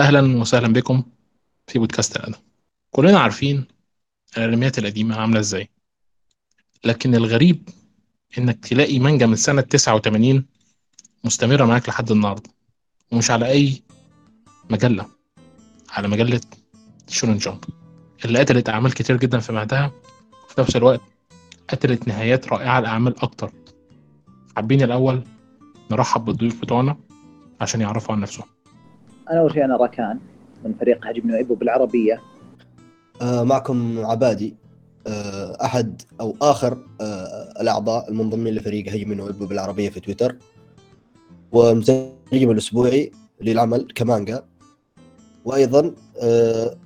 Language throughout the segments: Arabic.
أهلا وسهلا بكم في بودكاست الأدب كلنا عارفين الأنميات القديمة عاملة إزاي. لكن الغريب إنك تلاقي مانجا من سنة 89 مستمرة معاك لحد النهاردة ومش على أي مجلة على مجلة شونن جامب اللي قتلت أعمال كتير جدا في مهدها وفي نفس الوقت قتلت نهايات رائعة لأعمال أكتر. حابين الأول نرحب بالضيوف بتوعنا عشان يعرفوا عن نفسهم. أنا أول شيء أنا راكان من فريق هجم نويبو بالعربيه آه، معكم عبادي آه، أحد أو آخر آه، الأعضاء المنضمين لفريق هجم ويب بالعربيه في تويتر. ومترجم الأسبوعي للعمل كمانجا. وأيضا آه،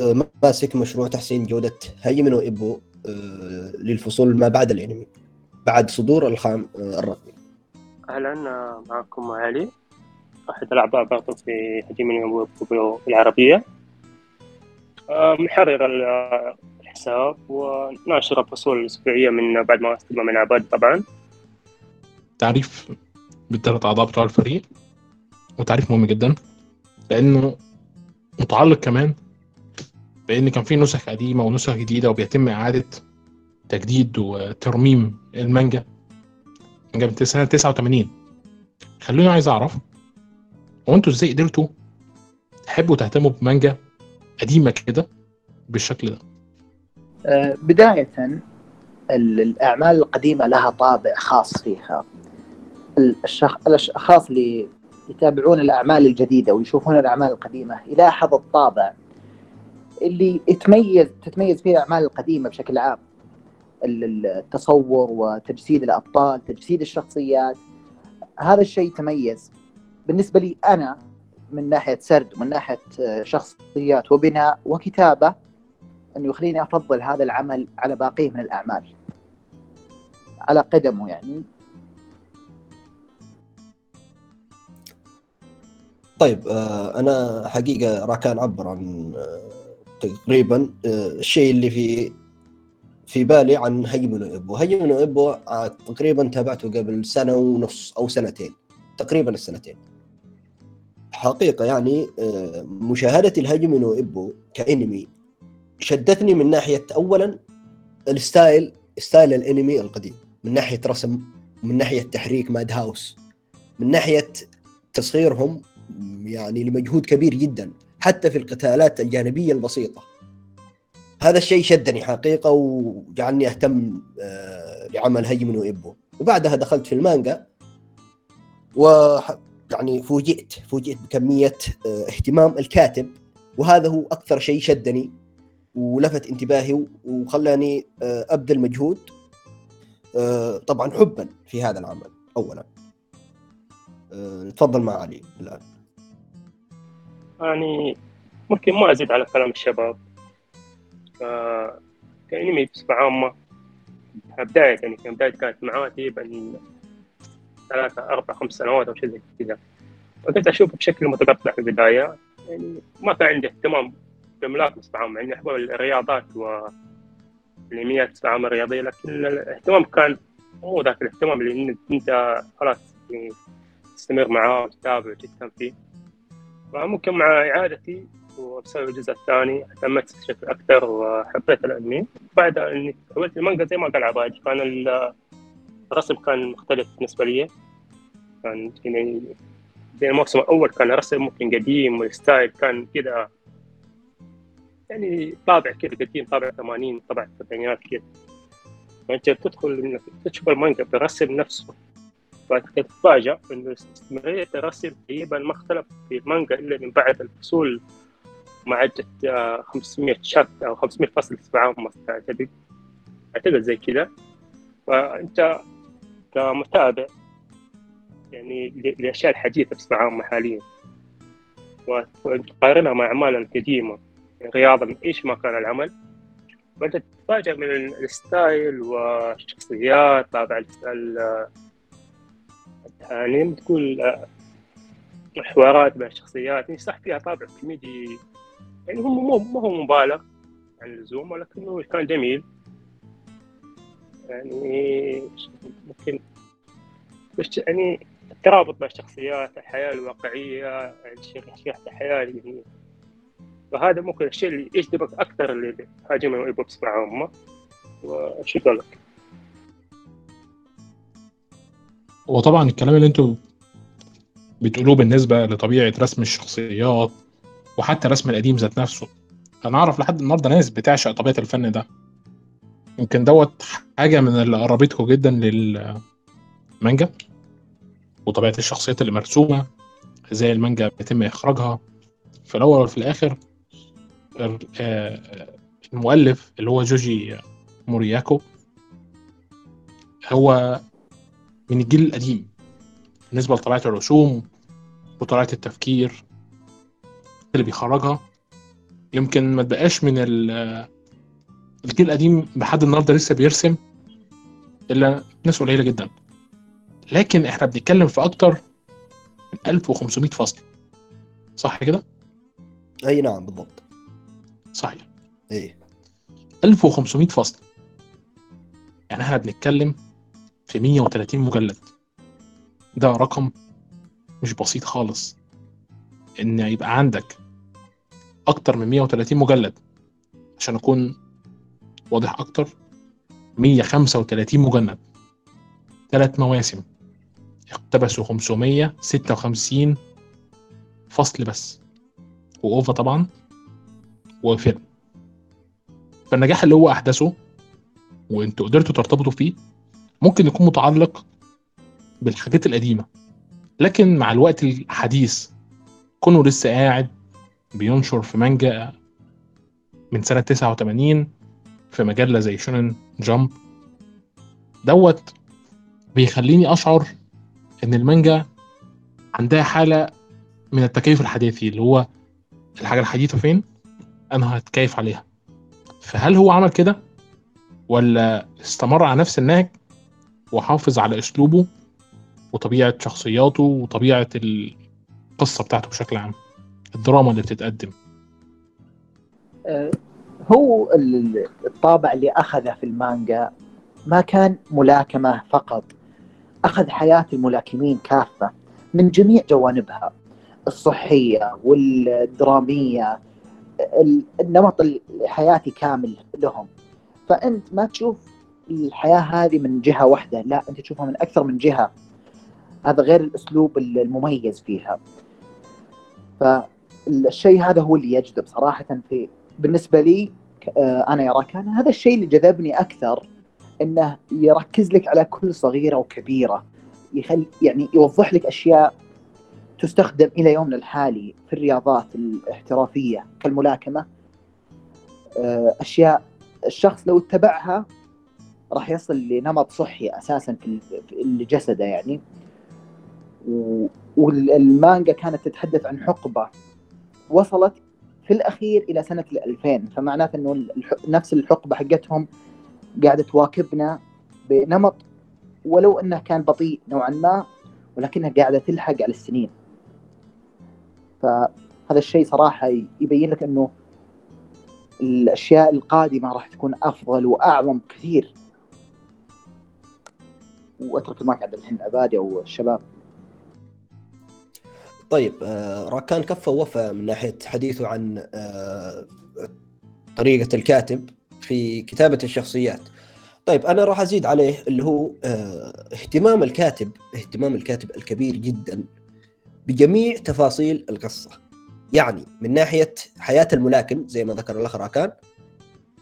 آه، ماسك مشروع تحسين جودة هيمن وإبو آه، للفصول ما بعد الأنمي بعد صدور الخام آه، الرقمي أهلا آه، معكم علي. احد الأعضاء برضو في هجيم العربية. آه، محرر ال- الحساب وناشر الفصول الأسبوعية من بعد ما استلم من عباد طبعا. تعريف بالثلاث أعضاء بتوع الفريق وتعريف مهم جدا لأنه متعلق كمان بأن كان في نسخ قديمة ونسخ جديدة وبيتم إعادة تجديد وترميم المانجا مانجا من سنة 89 خلوني عايز أعرف هو أنتوا إزاي قدرتوا تحبوا تهتموا بمانجا قديمة كده بالشكل ده؟ آه، بداية ال- الأعمال القديمة لها طابع خاص فيها. ال- الشخ... الأشخاص اللي يتابعون الأعمال الجديدة ويشوفون الأعمال القديمة يلاحظ الطابع اللي يتميز تتميز فيه الأعمال القديمة بشكل عام. ال- ال- التصور وتجسيد الأبطال تجسيد الشخصيات. هذا الشيء تميز بالنسبة لي أنا من ناحية سرد ومن ناحية آه، شخصيات وبناء وكتابة انه يخليني أفضل هذا العمل على باقيه من الأعمال. على قدمه يعني. طيب آه، أنا حقيقة راكان عبر عن آه، تقريبا الشيء اللي في في بالي عن هيمن وإبو هيمن آه، تقريبا تابعته قبل سنة ونص أو سنتين. تقريبا السنتين. حقيقة يعني آه، مشاهدة الهيمن وإبو كإنمي شدتني من ناحية اولا ال style، style الإنمي القديم من ناحية رسم من ناحية تحريك Madhouse من ناحية تصغيرهم يعني لمجهود كبير جدا حتى في القتالات الجانبية البسيطة. هذا الشيء شدني حقيقة وجعلني أهتم آه، لعمل هاجيمي نو إبو وبعدها دخلت في المانجا و يعني فوجئت فوجئت بكمية آه، اهتمام الكاتب وهذا هو أكثر شيء شدني ولفت انتباهي وخلاني آه، أبذل مجهود آه، طبعا حبا في هذا العمل اولا. تفضل مع علي الآن. يعني ممكن ما أزيد على كلام الشباب. كانمي بصفه عامه بداية يعني كان بداية كانت معاه تقريبا ثلاثة أربع خمس سنوات أو شيء زي كذا. فكنت أشوفه بشكل متقطع في البداية. يعني ما كان عندي اهتمام بملاك بصفة عامة يعني أحب الرياضات والأنميات بصفة عامة الرياضية لكن الاهتمام كان مو ذاك الاهتمام اللي أنت خلاص يعني تستمر معاه وتتابع وتهتم فيه. فممكن مع إعادتي وبسبب الجزء الثاني اهتمت بشكل أكثر وحبيت الأنمي. بعد إني حولت المانجا زي ما قال عبادي كان الرسم كان مختلف بالنسبة لي. كان يعني زي الموسم الأول كان رسم ممكن قديم وال style كان كذا يعني طابع كذا قديم طابع 80 طابع السبعينات كذا فأنت تدخل تشوف المانجا بالرسم نفسه. فتتفاجأ إنه استمرارية الرسم تقريبا ما اختلف في المانجا إلا من بعد الفصول ما عدت آه، 500 chapter أو 500 فصل بصفة عامة تعتقد أعتقد زي كذا فأنت كمتابع يعني ل- للأشياء الحديثة بصفة عامة حاليا. وتقارنها مع أعمالها القديمة يعني رياضة إيش ما كان العمل؟ فأنت تتفاجأ من ال- style والشخصيات طابع ال- ال- يعني تقول الحوارات بين الشخصيات يعني صح فيها طابع كوميدي. يعني هو مو مو هو مبالغ عن اللزوم ولكنه كان جميل. يعني ممكن بس يعني الترابط مع الشخصيات الحياة الواقعية يعني الحياة اللي هي فهذا ممكن الشيء اللي يجذبك أكثر اللي هاجم ويبغى تسمع امه وشكرا لك وطبعا الكلام اللي أنتوا بتقولوه بالنسبة لطبيعة رسم الشخصيات وحتى رسم القديم ذات نفسه. أنا أعرف لحد النهارده ناس بتعشق طبيعة الفن ده. يمكن دوت حاجة من اللي قربته جدا للمانجا وطبيعة الشخصيات اللي مرسومة إزاي المانجا بيتم إخراجها. في الأول وفي الآخر ال- آه، المؤلف اللي هو جوجي موريكاوا هو من الجيل القديم بالنسبة لطبيعة الرسوم وطبيعة التفكير اللي بيخرجها. يمكن ما تبقاش من ال- الجيل القديم لحد النهارده لسه بيرسم إلا ناس قليلة جدا. لكن إحنا بنتكلم في أكتر من 1500 فصل. صح كده؟ أي نعم بالضبط. صحيح. إيه. 1500 فصل. يعني إحنا بنتكلم في 130 مجلد. ده رقم مش بسيط خالص. إن يبقى عندك أكتر من 130 مجلد عشان أكون واضح أكتر. 135 مجلد ثلاث مواسم. اقتبسوا 556 فصل بس. وأوفا طبعا. وفيلم فالنجاح اللي هو أحدثه وأنتوا قدرتوا ترتبطوا فيه ممكن يكون متعلق بالحاجات القديمة. لكن مع الوقت الحديث كونه لسه قاعد بينشر في مانجا من سنة 89 في مجلة زي شونن جامب. دوت بيخليني أشعر إن المانجا عندها حالة من التكيف الحداثي اللي هو الحاجة الحديثة فين؟ أنا هتكيف عليها. فهل هو عمل كده؟ ولا استمر على نفس النهج وحافظ على أسلوبه وطبيعة شخصياته وطبيعة القصة بتاعته بشكل عام؟ الدراما اللي بتتقدم. آه، هو ال- الطابع اللي أخذه في المانجا ما كان ملاكمة فقط. أخذ حياة الملاكمين كافة من جميع جوانبها. الصحية والدرامية ال- النمط الحياتي كامل لهم. فأنت ما تشوف الحياة هذه من جهة واحدة لا أنت تشوفها من أكثر من جهة. هذا غير الأسلوب المميز فيها. فالشيء هذا هو اللي يجذب صراحة في بالنسبة لي آه، أنا يا راكان هذا الشيء اللي جذبني أكثر إنه يركز لك على كل صغيرة وكبيرة يخل يعني يوضح لك أشياء تستخدم إلى يومنا الحالي في الرياضات الاحترافية كالملاكمة. آه، أشياء الشخص لو اتبعها راح يصل لنمط صحي أساسا في جسده يعني. والمانجا كانت تتحدث عن حقبة وصلت في الأخير إلى سنة ال 2000 فمعناته إنه نفس الحقبة حقتهم قاعدة تواكبنا بنمط ولو إنه كان بطيء نوعا ما ولكنها قاعدة تلحق على السنين. فهذا الشيء صراحة يبين لك إنه الأشياء القادمة راح تكون أفضل وأعظم كثير. وأترك المايك عند الحين عبادي أو الشباب. طيب آه، راكان كفى ووفى من ناحية حديثه عن آه، طريقة الكاتب في كتابة الشخصيات. طيب أنا راح أزيد عليه اللي هو آه، اهتمام الكاتب اهتمام الكاتب الكبير جدا بجميع تفاصيل القصة. يعني من ناحية حياة الملاكم زي ما ذكر الأخ راكان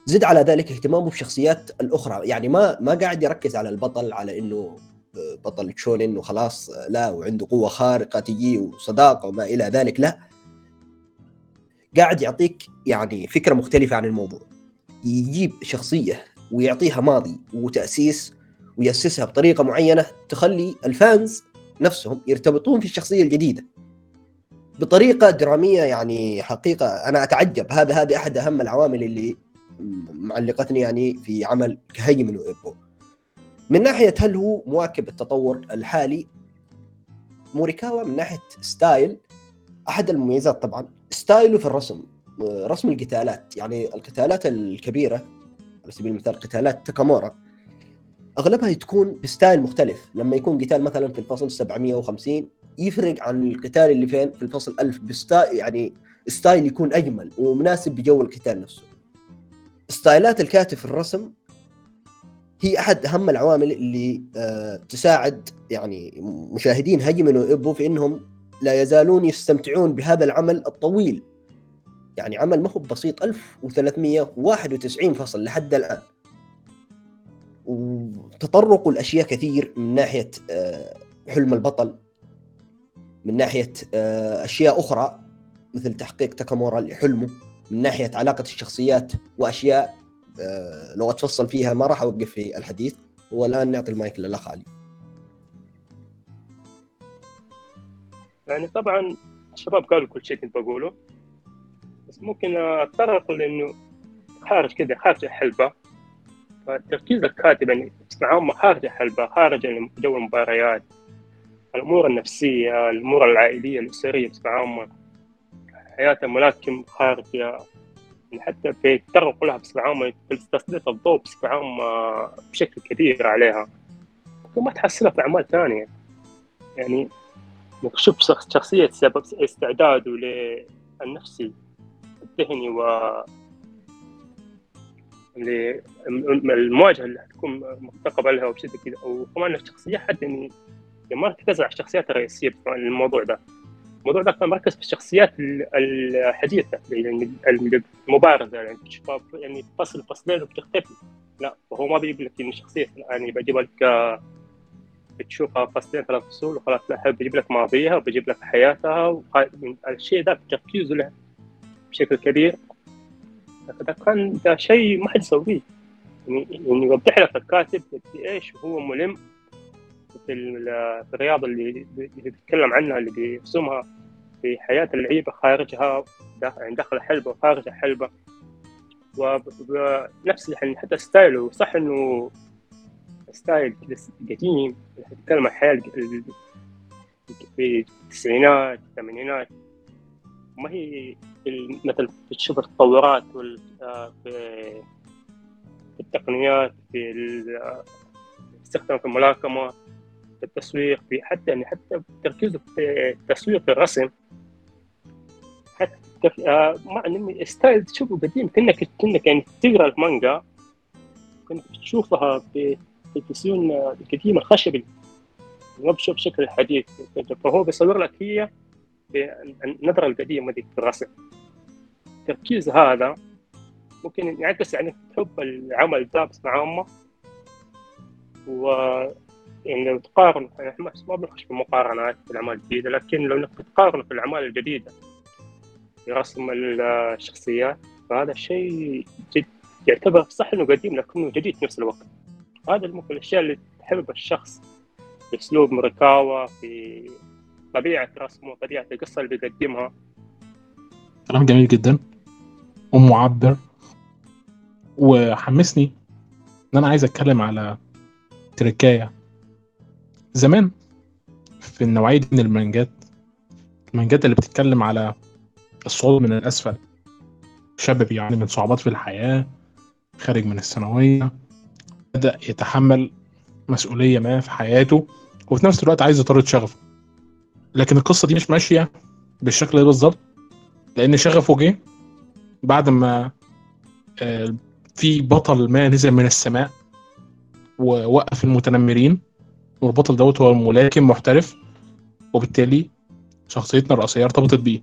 زد على ذلك اهتمامه بالشخصيات الأخرى. يعني ما ما قاعد يركز على البطل على إنه بطل شونن وخلاص لا وعنده قوة خارقة تجي وصداقة وما إلى ذلك لا. قاعد يعطيك يعني فكرة مختلفة عن الموضوع. يجيب شخصية ويعطيها ماضي وتأسيس ويأسسها بطريقة معينة تخلي الفانز نفسهم يرتبطون في الشخصية الجديدة. بطريقة درامية يعني حقيقة أنا أتعجب. هذا هذه أحد أهم العوامل اللي معلقتني يعني في عمل كهيمن وإيبو من ناحية هل هو مواكب التطور الحالي؟ موريكاوا من ناحية style أحد المميزات طبعا. style ه في الرسم رسم القتالات. يعني القتالات الكبيرة على سبيل المثال قتالات تاكامورا أغلبها تكون ب style مختلف. لما يكون قتال مثلا في الفصل 750 يفرق عن القتال اللي فين؟ في الفصل 1000 ب style يعني style يكون أجمل ومناسب بجو القتال نفسه. ستايلات الكاتب في الرسم هي أحد أهم العوامل اللي آه، تساعد يعني مشاهدين هجمن وابو في إنهم لا يزالون يستمتعون بهذا العمل الطويل. يعني عمل ما هو بسيط 1391 فصل لحد الآن. وتطرقوا الأشياء كثير من ناحية آه، حلم البطل من ناحية آه، أشياء أخرى مثل تحقيق تاكامورا لحلمه من ناحية علاقة الشخصيات وأشياء لو اتفصل فيها ما راح أوقف في الحديث والان نعطي المايك للأخ علي. يعني طبعا الشباب قالوا كل شيء كنت بقوله بس ممكن أتطرق لأنه خارج كذا خارج الحلبة. فتركيز الكاتب يعني معاهم خارج الحلبة خارج جو المباريات الأمور النفسية الأمور العائلية الأسرية معاهم حياة الملاكم خارج حتى في التطرق لها بصفة عامة في تسليط الضوء بصفة عامة بشكل كبير عليها. ما تحصلها في أعمال ثانية. يعني تشوف شخصية سبب استعداده للنفسي الذهني و المواجهة اللي حتكون مرتقبة لها وبشكل كذا. وكمان الشخصية حتى يعني ما تركز على الشخصيات الرئيسية في الموضوع ده. الموضوع ده كان مركز في الشخصيات الحديثة يعني المبارزة يعني تشوفها يعني فصل فصلين وبتختفي. لا وهو ما بيجيب لك الشخصية يعني بجيب لك بتشوفها فصلين ثلاث فصول وخلاص لا بجيب لك ماضيها وبجيب لك حياتها الشيء ده تركيزه له بشكل كبير. فده كان ده شيء ما حد يسويه. يعني, يعني يوضح لك الكاتب قد إيش هو ملم في الرياضة اللي بيتكلم عنها اللي بيرسمها. في حياة اللعيبة خارجها يعني داخل الحلبة وخارج الحلبة. ونفس يعني حتى ستايله صح إنه ستايل قديم يتكلم عن الحياة في التسعينات الثمانينات. ما هي مثل تشوف التطورات آه، في التقنيات في الاستخدام في الملاكمة. في التسويق في حتى يعني حتى تركيزه في التسويق في الرسم. حتى آه ما ستايل تشوفه قديم. كانك كأنك يعني تقرأ المانجا. كنت تشوفها بالتسويق القديم الخشبي ما بشوف شكل الحديث. فهو بيصور لك هي بالنظرة القديمة دي في الرسم. التركيز هذا ممكن يعكس يعني تحب العمل ده بصفة عامة. و يعني لو تقارن ما بنخش في مقارنات في الأعمال الجديدة لكن لو انك تقارن في الأعمال الجديدة في رسم الشخصيات فهذا الشيء جد يعتبر صح انه قديم لكنه جديد في نفس الوقت. هذا ممكن الأشياء اللي تحبب الشخص في اسلوب مركاوة في طبيعة رسمه طبيعة القصة اللي بيقدمها. كلام جميل جدا. ومعبر وحمسني إن أنا عايز أتكلم على تركاية. زمان في النوعية دي من المانجات المانجات اللي بتتكلم على الصعود من الأسفل. شاب بيعاني من صعوبات في الحياة خارج من الثانوية بدأ يتحمل مسؤولية ما في حياته وفي نفس الوقت عايز يطرد شغفه. لكن القصة دي مش ماشية بالشكل ده بالظبط لأن شغفه جه بعد ما آه، في بطل ما نزل من السماء ووقف المتنمرين. والبطل دوت هو ملاكم محترف وبالتالي شخصيتنا الرئيسية ارتبطت بيه.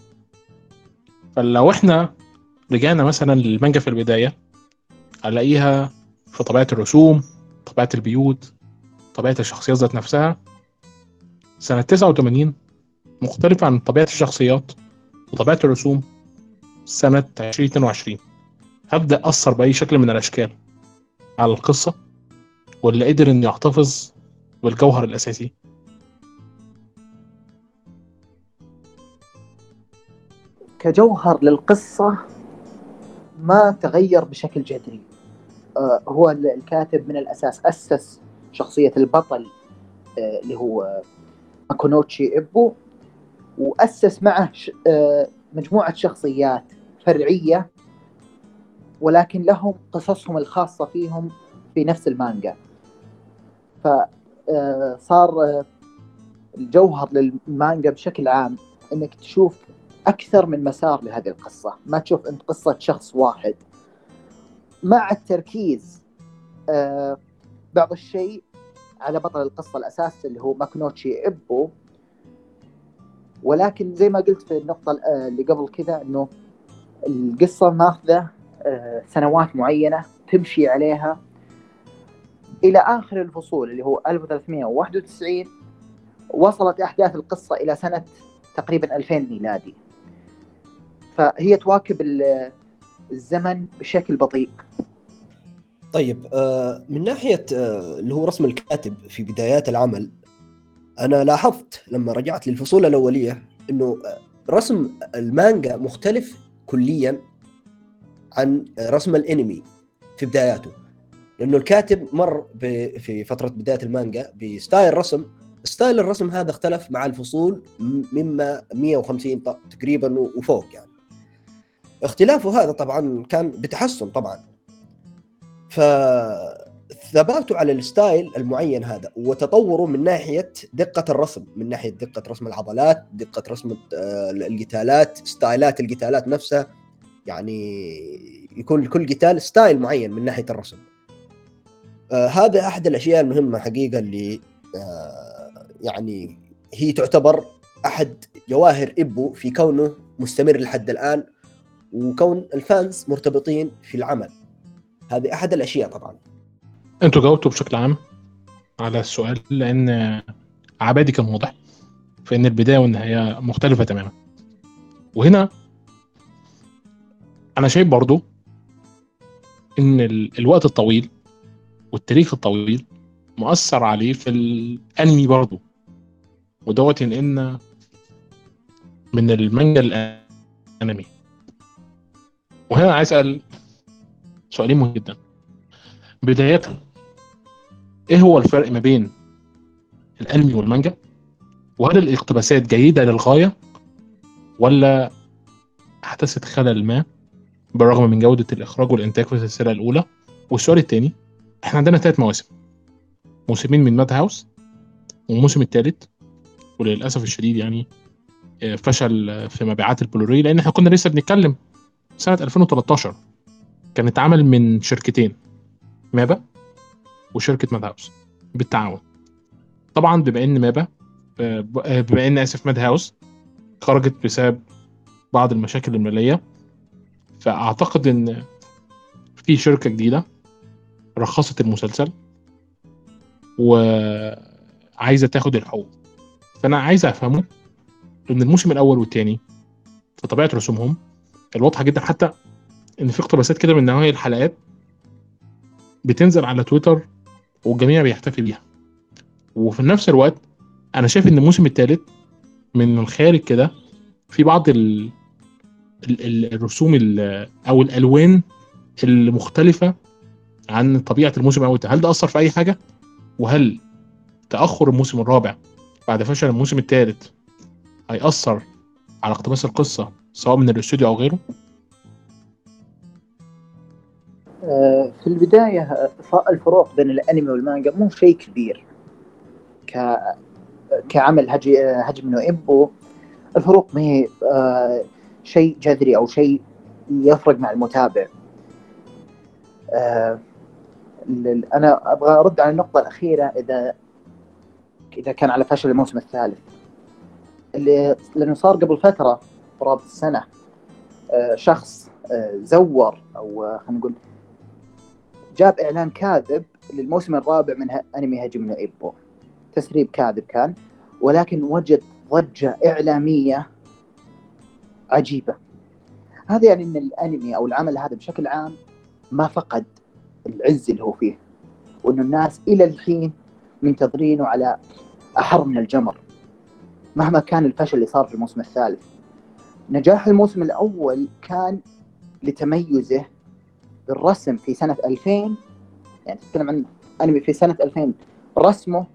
فلو إحنا رجعنا مثلا للمانجا في البداية هنلاقيها في طبيعة الرسوم طبيعة البيوت طبيعة الشخصيات ذات نفسها. سنة 89 مختلفة عن طبيعة الشخصيات وطبيعة الرسوم سنة 2022 هبدأ أثر بأي شكل من الأشكال على القصة واللي قدر إنه يحتفظ والجوهر الأساسي. كجوهر للقصة ما تغير بشكل جذري. آه هو الكاتب من الأساس أسس شخصية البطل آه اللي هو ماكونوتشي إبو وأسس معه آه مجموعة شخصيات فرعية ولكن لهم قصصهم الخاصة فيهم في نفس المانجا. فصار الجوهر للمانجا بشكل عام إنك تشوف أكثر من مسار لهذه القصة. ما تشوف إنت قصة شخص واحد. مع التركيز آه، بعض الشيء على بطل القصة الأساس اللي هو ماكنوتشي ابو ولكن زي ما قلت في النقطة آه، اللي قبل كذا إنه القصة ماخذة آه، سنوات معينة تمشي عليها. إلى آخر الفصول اللي هو 1391 وصلت أحداث القصة إلى سنة تقريبا 2000 ميلادي. فهي تواكب الزمن بشكل بطيء. طيب آه، من ناحية آه، اللي هو رسم الكاتب في بدايات العمل أنا لاحظت لما رجعت للفصول الأولية إنه آه، رسم المانجا مختلف كليا عن رسم الأنمي في بداياته. لأنه الكاتب مر في فترة بداية المانجا ب style رسم. style الرسم هذا اختلف مع الفصول مما 150 تقريبا وفوق يعني. اختلافه هذا طبعا كان بتحسن طبعا. فثباته على ال style المعين هذا وتطوره من ناحية دقة الرسم من ناحية دقة رسم العضلات دقة رسم القتالات style ات القتالات نفسها. يعني يكون لكل قتال style معين من ناحية الرسم. آه هذا أحد الأشياء المهمة حقيقة اللي آه يعني هي تعتبر أحد جواهر إبو في كونه مستمر لحد الآن وكون ال fans مرتبطين في العمل. هذه أحد الأشياء طبعا. أنتوا جاوبتوا بشكل عام على السؤال لأن عبادي كان واضح في ان البداية والنهاية مختلفة تماما. وهنا أنا شايف برضو إن الوقت الطويل والتاريخ الطويل مؤثر عليه في الأنمي برضو ودوت إن من المانجا الأنمي. وهنا عايز أسأل سؤالين مهم جدا. بداية إيه هو الفرق ما بين الأنمي والمانجا؟ وهل الاقتباسات جيدة للغاية ولا حدثت خلل ما بالرغم من جودة الإخراج والإنتاج في السلسلة الأولى؟ والسؤال الثاني إحنا عندنا ثلاث مواسم. موسمين من ماد هاوس والموسم الثالث وللأسف الشديد يعني آه، فشل في مبيعات البلوري لأن إحنا كنا لسه بنتكلم سنة 2013 كان اتعمل من شركتين مابا وشركة ماد هاوس بالتعاون. طبعا بما إن مابا آه، بما إن آسف ماد هاوس خرجت بسبب بعض المشاكل المالية فأعتقد إن في شركة جديدة رخصت المسلسل وعايزة تاخد الحقوق. فأنا عايز أفهمه إن الموسم الأول والثاني في طبيعة رسومهم الواضحة جدا حتى إن في اقتباسات كده من نوعية الحلقات بتنزل على تويتر والجميع بيحتفي بيها. وفي نفس الوقت أنا شايف إن الموسم الثالث من الخارج كده في بعض ال... ال... الرسوم ال... أو الألوان المختلفة عن طبيعة الموسم الأول هل ده أثر في أي حاجة؟ وهل تأخر الموسم الرابع بعد فشل الموسم الثالث هيأثر على اقتباس القصة سواء من الاستوديو أو غيره؟ آه، في البداية الفروق بين الأنمي والمانجا مو شيء كبير. ك كعمل هجي هجم نو إبو الفروق ما هي آه، شيء جذري أو شيء يفرق مع المتابع. آه، أنا أبغى أرد على النقطة الأخيرة إذا إذا كان على فشل الموسم الثالث. اللي لأنه صار قبل فترة قرابة السنة شخص زور أو خلينا نقول جاب إعلان كاذب للموسم الرابع من أنمي هجم ايبو تسريب كاذب كان ولكن وجد ضجة إعلامية عجيبة. هذا يعني إن الأنمي أو العمل هذا بشكل عام ما فقد العز اللي هو فيه. وإنه الناس إلى الحين منتظرينه على أحر من الجمر. مهما كان الفشل اللي صار في الموسم الثالث. نجاح الموسم الأول كان لتميزه بالرسم في سنة 2000 يعني تتكلم عن أنمي في سنة 2000 رسمه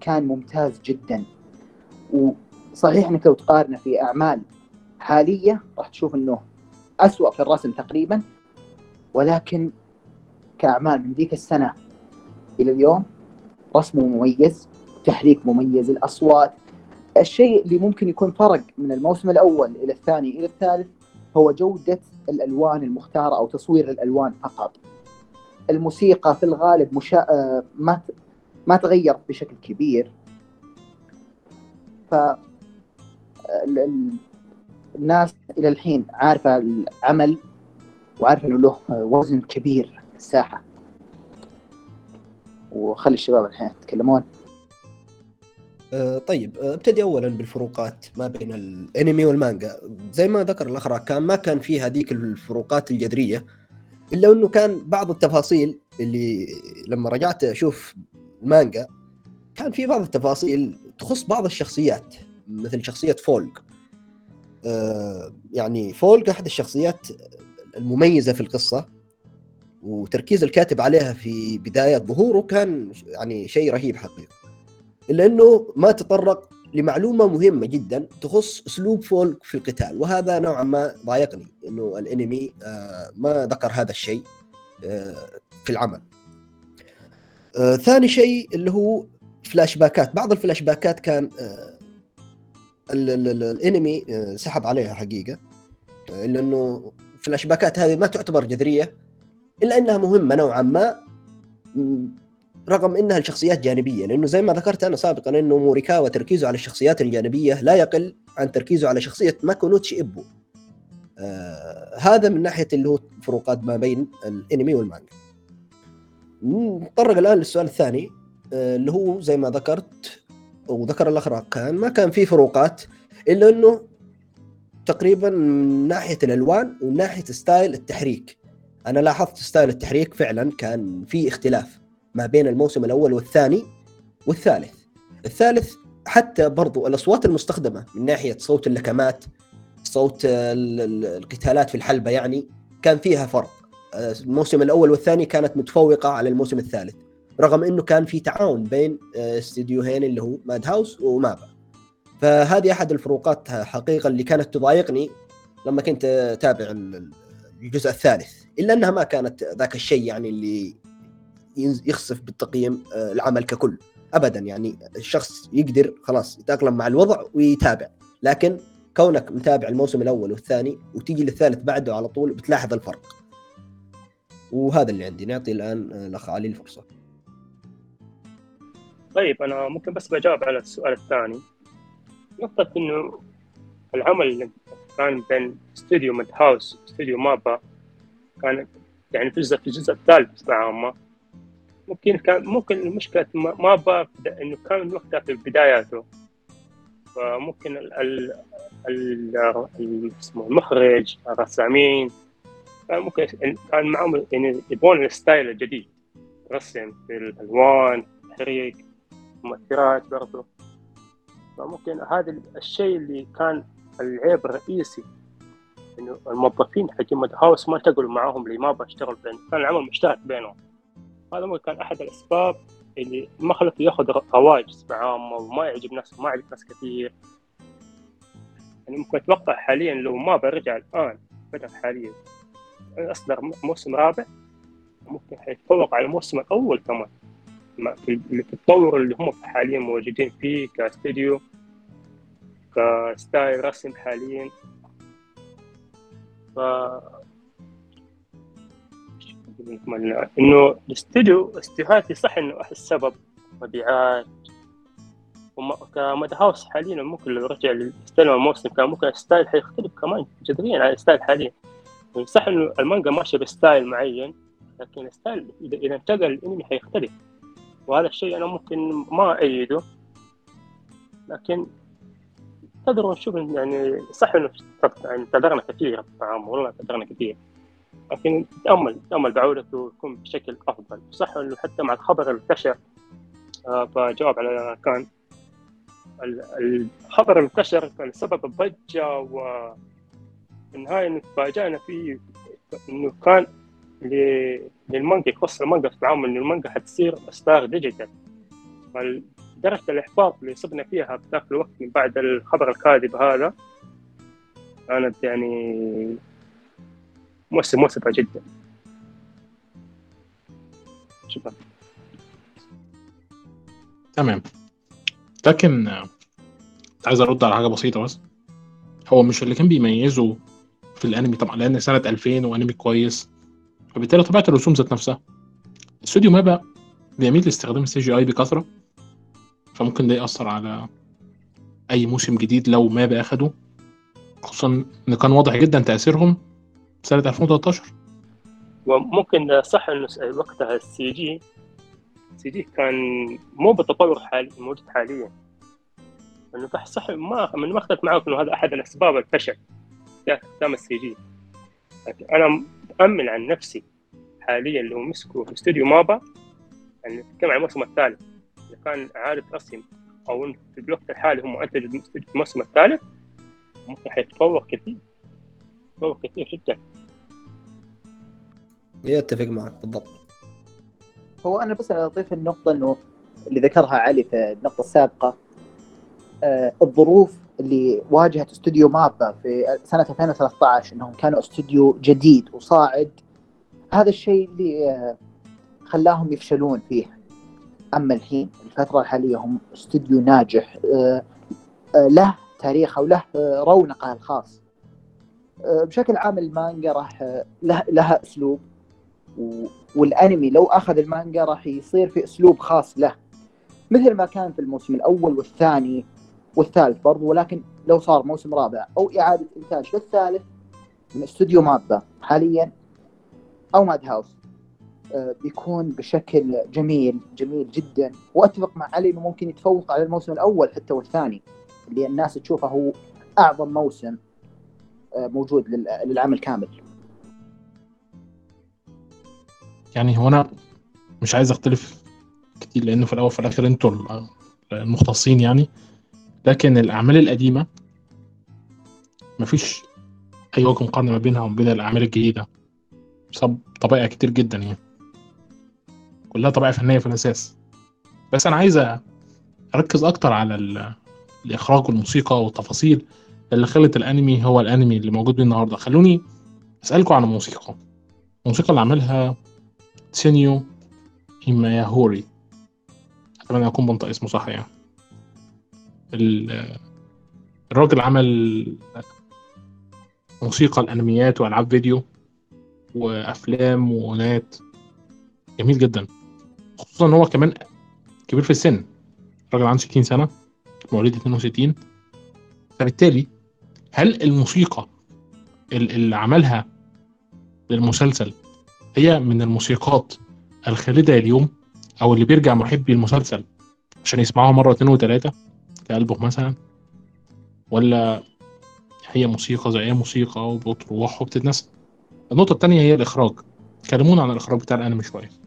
كان ممتاز جدا. وصحيح إنك لو تقارنه في أعمال حالية راح تشوف إنه أسوأ في الرسم تقريبا. ولكن كاعمال من ذيك السنة. إلى اليوم رسمه مميز تحريك مميز الأصوات. الشيء اللي ممكن يكون فرق من الموسم الأول إلى الثاني إلى الثالث هو جودة الألوان المختارة أو تصوير الألوان فقط. الموسيقى في الغالب مشا... آه، ما ما تغير بشكل كبير. ف ال- الناس إلى الحين عارفة العمل وعارفة انه له وزن كبير. الساحة. وخلي الشباب الحين يتكلمون. آه، طيب آه، ابتدي اولا بالفروقات ما بين الأنمي والمانجا. زي ما ذكر الأخ راكان ما كان في هذيك الفروقات الجذرية إلا إنه كان بعض التفاصيل اللي لما رجعت أشوف المانجا كان في بعض التفاصيل تخص بعض الشخصيات مثل شخصية فولك آه، يعني فولك أحد الشخصيات المميزة في القصة. وتركيز الكاتب عليها في بداية ظهوره كان يعني شيء رهيب حقيقه إلا إنه ما تطرق لمعلومة مهمة جدا تخص أسلوب فولك في القتال وهذا نوعا ما ضايقني إنه الإنمي آه، ما ذكر هذا الشيء آه، في العمل. آه، ثاني شيء اللي هو فلاش باكات بعض الفلاش باكات كان ال- ال- ال- الإنمي سحب عليها حقيقة. آه، إلا إنه فلاش باكات هذه ما تعتبر جذرية. إلا إنها مهمة نوعا ما رغم إنها الشخصيات جانبية لأنه زي ما ذكرت أنا سابقا إنه موريكاوا تركيزه على الشخصيات الجانبية لا يقل عن تركيزه على شخصية ماكونوتشي إبو آه هذا من ناحية اللي هو فروقات ما بين الأنمي والمانجا. نتطرق الآن للسؤال الثاني آه اللي هو زي ما ذكرت وذكر الأخ كان ما كان في فروقات إلا إنه تقريبا من ناحية الألوان ومن ناحية style التحريك. أنا لاحظت style التحريك فعلا كان في اختلاف ما بين الموسم الأول والثاني والثالث. الثالث حتى برضو الأصوات المستخدمة من ناحية صوت اللكمات صوت ال- ال- القتالات في الحلبة يعني كان فيها فرق. آه، الموسم الأول والثاني كانت متفوقة على الموسم الثالث رغم إنه كان في تعاون بين آه، استديوهين اللي هو ماد هاوس ومابا. فهذه أحد الفروقات حقيقة اللي كانت تضايقني لما كنت أتابع ال- ال- الجزء الثالث. إلا أنها ما كانت ذاك الشيء يعني اللي يخسف بالتقييم آه، العمل ككل. ابدا يعني الشخص يقدر خلاص يتأقلم مع الوضع ويتابع. لكن كونك متابع الموسم الأول والثاني وتيجي للثالث بعده على طول بتلاحظ الفرق. وهذا اللي عندي. نعطي الآن آه، الأخ علي الفرصة. طيب أنا ممكن بس بجاوب على السؤال الثاني. نقطة إنه العمل كان بين استوديو مد هاوس واستوديو مابا كان يعني في الجزء في الجزء الثالث عامة ممكن كان ممكن المشكلة ما- بدا- إنه كان وقتها في بداياته. فممكن ال ال ال المخرج الرسامين كان ممكن كان معهم يعني يبغون الستايل الجديد. رسم في الالوان تحريك مؤثرات برضو. فممكن هذا الشيء اللي كان العيب الرئيسي إنه الموظفين مد هاوس ما التقوا معاهم اللي ما بيشتغل بين كان العمل مشترك بينهم. هذا كان أحد الأسباب اللي ما خلته ياخذ رواج عامة وما يعجب ناس ما يعجب ناس كثير. يعني ممكن أتوقع حاليا لو ما برجع الآن بدأ حاليا. أصدر موسم رابع ممكن حيتفوق على الموسم الأول كمان. ما- في التطور اللي هم حاليا موجودين فيه كاستوديو كستايل رسم حاليا. ف إنه الاستوديو استديوهاتي صح إنه أحد السبب مبيعات. كمدى هاوس حاليا ممكن لو رجع لستايل الموسم كان ممكن الستايل حيختلف كمان جذريا عن الستايل حاليا. يعني صح إنه المانجا ماشية بستايل معين لكن الستايل إذا انتقل الأنمي حيختلف. وهذا الشيء أنا ممكن ما أيده. لكن تقدروا نشوف إن يعني صح إنه يعني انتظرنا كثير الطعام والله انتظرنا كثير. لكن تامل تامل بعودته يكون بشكل أفضل. صح إنه حتى مع الخبر اللي انتشر آه، فجواب على كان ال- الخبر انتشر كان سبب الضجه و في النهاية إنه تفاجأنا فيه إنه كان للمانجا يخص المانجا في العام إنه المانجا حتصير اصدار digital. درجة الإحباط اللي صبنا فيها في ذاك الوقت من بعد الخبر الكاذب هذا كانت يعني مؤسفة مؤسفة جدا. شكرا. تمام. لكن عايز أرد على حاجة بسيطة بس. هو مش اللي كان بيميزه في الأنمي؟ طبعا لأن سنة 2000 وأنمي كويس. فبالتالي طبيعة الرسوم ذات نفسها. استوديو مابا بيميل لاستخدام السي جي آي بكثرة. فممكن ده يأثر على أي موسم جديد لو مابا أخذه. خصوصا إن كان واضح جدا تأثيرهم سنة 2013 وممكن صح إنه وقتها ال CG السي جي كان مو بالتطور حالي موجود حاليا. إنه صح ما من ما اختلف معك إنه هذا أحد الأسباب الفشل في استخدام السي جي. لكن أنا متامل عن نفسي حاليا لو مسكوا في استوديو مابا يعني نتكلم عن الموسم الثالث. إذا كان عارف رسم أو في الوقت الحالي هم منتج الموسم الثالث ممكن حيتطور كثير. يتطور كثير جدا. يتفق معك بالضبط. هو أنا بس أضيف النقطة إنه اللي ذكرها علي في النقطة السابقة آه الظروف اللي واجهت استوديو مابا في سنة 2013 إنهم كانوا استوديو جديد وصاعد هذا الشيء اللي آه خلاهم يفشلون فيه. أما الحين الفترة الحالية هم استوديو ناجح آه آه له تاريخه وله آه رونقه الخاص. بشكل عام المانجا راح له لها أسلوب والأنمي لو أخذ المانجا راح يصير في أسلوب خاص له. مثل ما كان في الموسم الأول والثاني والثالث برضو ولكن لو صار موسم رابع أو إعادة إنتاج للثالث من استوديو مابا حاليا أو ماد هاوس. بيكون بشكل جميل جميل جدا. وأتفق مع علي إنه ممكن يتفوق على الموسم الأول حتى والثاني اللي الناس تشوفه هو أعظم موسم آه، موجود لل- للعمل كامل يعني هو أنا مش عايز أختلف كتير لأنه في الأول وفي الآخر أنتوا ال- المختصين يعني. لكن الأعمال القديمة مفيش أي وجه مقارنة ما بينها وما بين الأعمال الجديدة. بسبب طبائع كتير جدا يعني. كلها طبائع فنية في الأساس. بس أنا عايز أركز أكتر على ال- الإخراج والموسيقى والتفاصيل اللي خلت الأنمي هو الأنمي اللي موجود بيه النهارده. خلوني أسألكم عن الموسيقى الموسيقى اللي عملها تسينيو هيماياهوري. أتمنى اكون بنطق اسمه صح يعني. ال- الراجل عمل موسيقى الأنميات وألعاب فيديو وأفلام واغنيات جميل جدا. خصوصا ان هو كمان كبير في السن. الراجل عنده 60 سنة مواليد 62 فبالتالي هل الموسيقى ال- اللي عملها للمسلسل هي من الموسيقات الخالدة اليوم أو اللي بيرجع محبي المسلسل عشان يسمعوها مرة اتنين وتلاتة كقلبه مثلا؟ ولا هي موسيقى زي أي موسيقى وبتروح وبتتنسى؟ النقطة التانية هي الإخراج. كلمونا عن الإخراج بتاع الأنمي شوية. آه،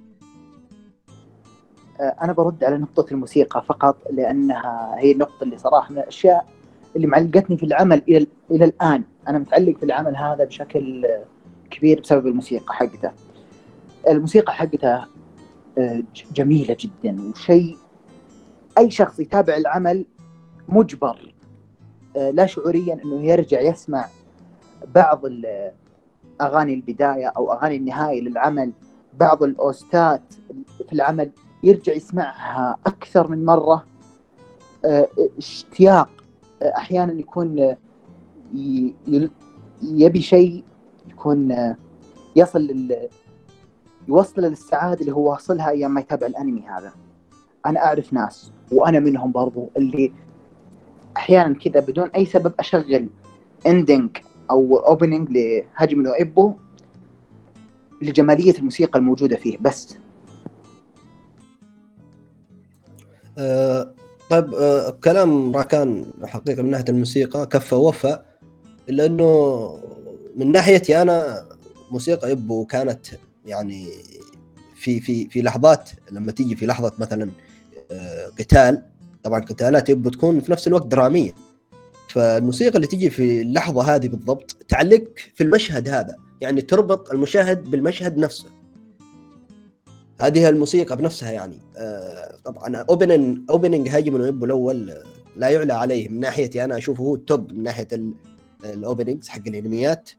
أنا برد على نقطة الموسيقى فقط لأنها هي النقطة اللي صراحة من الأشياء اللي معلقتني في العمل إلى إلى الآن. أنا متعلق في العمل هذا بشكل آه، كبير بسبب الموسيقى حقته. الموسيقى حقته آه، جميلة جدا وشيء أي شخص يتابع العمل مجبر آه، لا شعوريا إنه يرجع يسمع بعض أغاني البداية أو أغاني النهاية للعمل بعض الأوستات في العمل يرجع يسمعها أكثر من مرة. آه، اشتياق آه، أحيانا يكون آه، يبي شيء يكون يصل يوصل للسعادة اللي هو واصلها أيام ما يتابع الأنمي هذا. أنا أعرف ناس وأنا منهم برضو اللي أحيانا كذا بدون أي سبب أشغل ending أو opening لهاجمي نو إيبو لجمالية الموسيقى الموجودة فيه. بس آه، طيب آه، كلام راكان حقيقة من ناحية الموسيقى كفى ووفى إلا أنه من ناحيتي أنا موسيقى إبو كانت يعني في في في لحظات لما تيجي في لحظة مثلا آه، قتال طبعا قتالات إبو تكون في نفس الوقت درامية. فالموسيقى اللي تيجي في اللحظة هذه بالضبط تعلق في المشهد هذا يعني تربط المشاهد بالمشهد نفسه. هذه الموسيقى بنفسها يعني. آه، طبعا opening opening هاجمي نو إيبو الأول آه، لا يعلى عليه. من ناحيتي أنا أشوفه هو ال top من ناحية ال openings حق الأنميات.